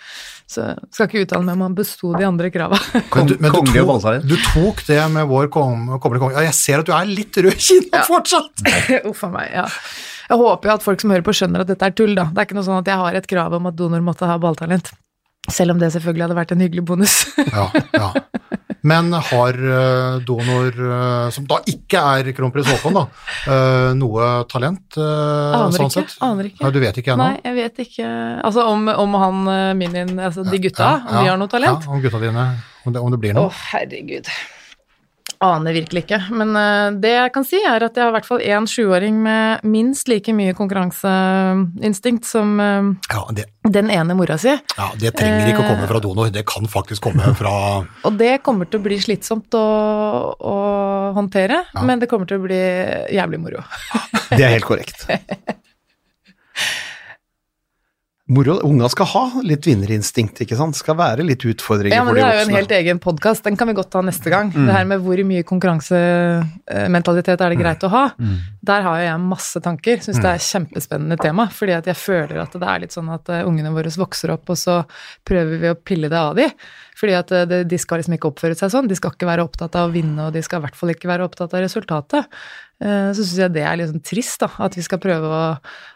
så jeg skal ikke uttale meg om han besto de andre krava. [LAUGHS] Men du, men du, tok, du tok det med vår kom- kommende konge. Ja, jeg ser at du er litt rød i kinnet fortsatt. [LAUGHS] Uff a meg, ja. Jeg håper jo at folk som hører på skjønner at dette er tull, da. Det er ikke noe sånn at jeg har et krav om at donor måtte ha balltalent. Selv om det selvfølgelig hadde vært en hyggelig bonus. [LAUGHS] Ja, ja. Men har eh, donor, eh, som da ikke er kronprins Haakon, da, eh, noe talent? Aner sånn ikke, sett? aner ikke. Ja, du vet ikke ennå? Nei, jeg vet ikke Altså om, om han Minin, altså de gutta, om de har noe talent? Ja, om gutta dine, om det, om det blir Å, herregud. Aner virkelig ikke. Men eh, det jeg kan si, er at jeg har i hvert fall én sjuåring med minst like mye konkurranseinstinkt som eh, Ja, det, den ene mora si. ja, det trenger ikke å komme fra donor, det kan faktisk komme fra Og det kommer til å bli slitsomt å, å håndtere, men det kommer til å bli jævlig moro. Det er helt korrekt. [LAUGHS] Moro. Unga skal ha litt vinnerinstinkt, ikke sant? Skal være litt utfordringer Ja, men for Det er jo en helt egen podkast, den kan vi godt ta neste gang. Mm. Det her med hvor mye konkurransementalitet er det greit å ha. Mm. Der har jo jeg masse tanker. Syns det er et kjempespennende tema. Fordi at jeg føler at det er litt sånn at eh, ungene våre vokser opp, og så prøver vi å pille det av de. Fordi at eh, de skal liksom ikke oppføre seg sånn. De skal ikke være opptatt av å vinne, og de skal i hvert fall ikke være opptatt av resultatet. Eh, Så syns jeg det er litt sånn trist, da. At vi skal prøve å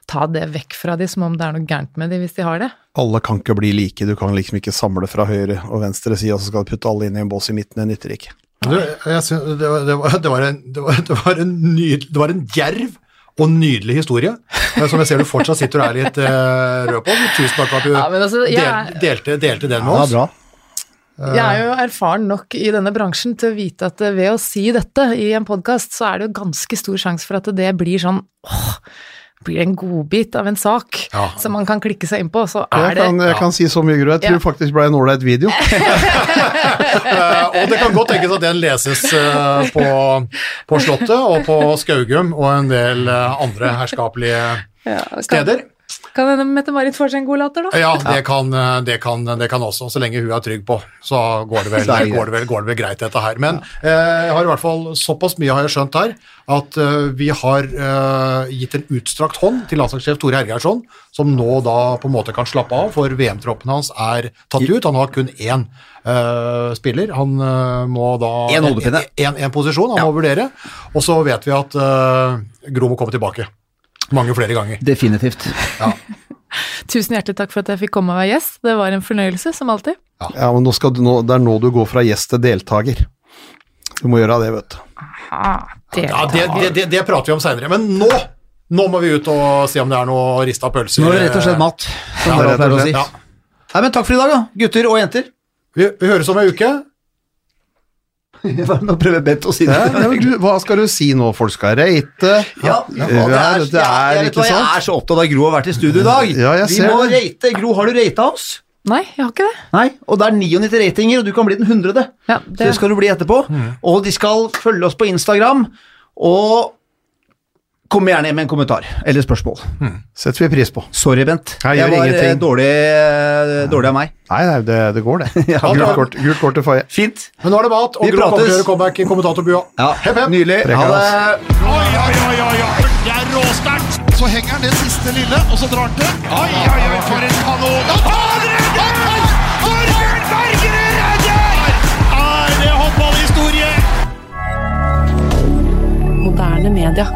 ta det vekk fra de som om det er noe gærent med de hvis de har det. Alle kan ikke bli like, du kan liksom ikke samle fra høyre og venstre side, og så skal du putte alle inn i en bås i midten, det nytter ikke. Du, synes, det, var, det, var, [LAUGHS] det, var en, det, var, en nyd, det var en djerv og nydelig historie, eh, som jeg ser du fortsatt sitter og er litt uh, rød på. Tusen takk for at du Ja, altså, jeg er- delte, delte den med Ja, oss. bra. Jeg er jo erfaren nok i denne bransjen til å vite at eh, ved å si dette i en podkast, så er det jo ganske stor sjanse for at det blir sånn åh, blir det en godbit av en sak Ja. som man kan klikke seg inn på, så Jeg er det kan, jeg kan si så mye, Gro. Jeg tror Ja. faktisk ble en ålreit video. [LAUGHS] Eh, og det kan godt tenkes at den leses eh, på, på Slottet og på Skaugum og en del andre herskapelige ja, kan, steder. Kan hende Mette-Marit får seg en god latter, da. Ja, det kan, eh, det, kan, det kan også, så lenge hun er trygg på, så går det vel, går det vel, går det vel greit dette her. Men eh, jeg har i hvert fall såpass mye har jeg skjønt her, at eh, vi har gitt en utstrakt hånd til landslagssjef Tore Hergeirsson, som nå da på en måte kan slappe av, for VM-troppen hans er tatt ut. Han har kun én eh, spiller. Han må da En hodepine. En, en posisjon han må vurdere, og så vet vi at Gro må komme tilbake. Mange flere ganger. Definitivt. [LAUGHS] Tusen hjertelig takk for at jeg fikk komme og være gjest. Det var en fornøyelse, som alltid. Ja, men nå skal du, nå, det er nå du går fra gjest til deltaker. Du må gjøre det, vet du. det, Ja, det, det, det, det prater vi om seinere, men nå nå må vi ut og se om det er noe rista pølser. Nå er det rett og slett mat, som Ja, rett og å si. slett, Ja. Nei, men takk for i dag, da, gutter og jenter. Vi, vi høres om ei uke. [LAUGHS] Nå prøver Bent å si det. Ja, men du, hva skal du si nå? Folk skal reite. Ja, ja, er, det er, det er jeg, vet hva, jeg er så opptatt av Gro har vært i studio i dag. Ja, jeg Vi ser må det. rate. Gro, har du rata oss? Nei, jeg har ikke det. Nei, og det er 99 ratinger, og du kan bli den hundrede. Ja, Så det skal du bli etterpå. Og de skal følge oss på Instagram, og komme gjerne med en kommentar eller spørsmål. Setter vi pris på. Sorry, Bent. Jeg Jeg var eh, ingenting. dårlig, eh, dårlig av meg. Nei, nei, det, det går, det. [LAUGHS] Ja, gult, kort, gult kort til Faye. Fint. Men nå er det mat, og Gro kommer til å gjøre comeback i kommentatorbua. Ja, Hepp, hepp. Nydelig. Ha det. Oi, oi, oi, oi, oi. Det er råsterkt. Så henger han det siste lille, og så drar han til. Oi, oi, oi, for en kanon. Han redder! Torbjørn Bergerud redder! Er det håndballhistorie? Moderne media.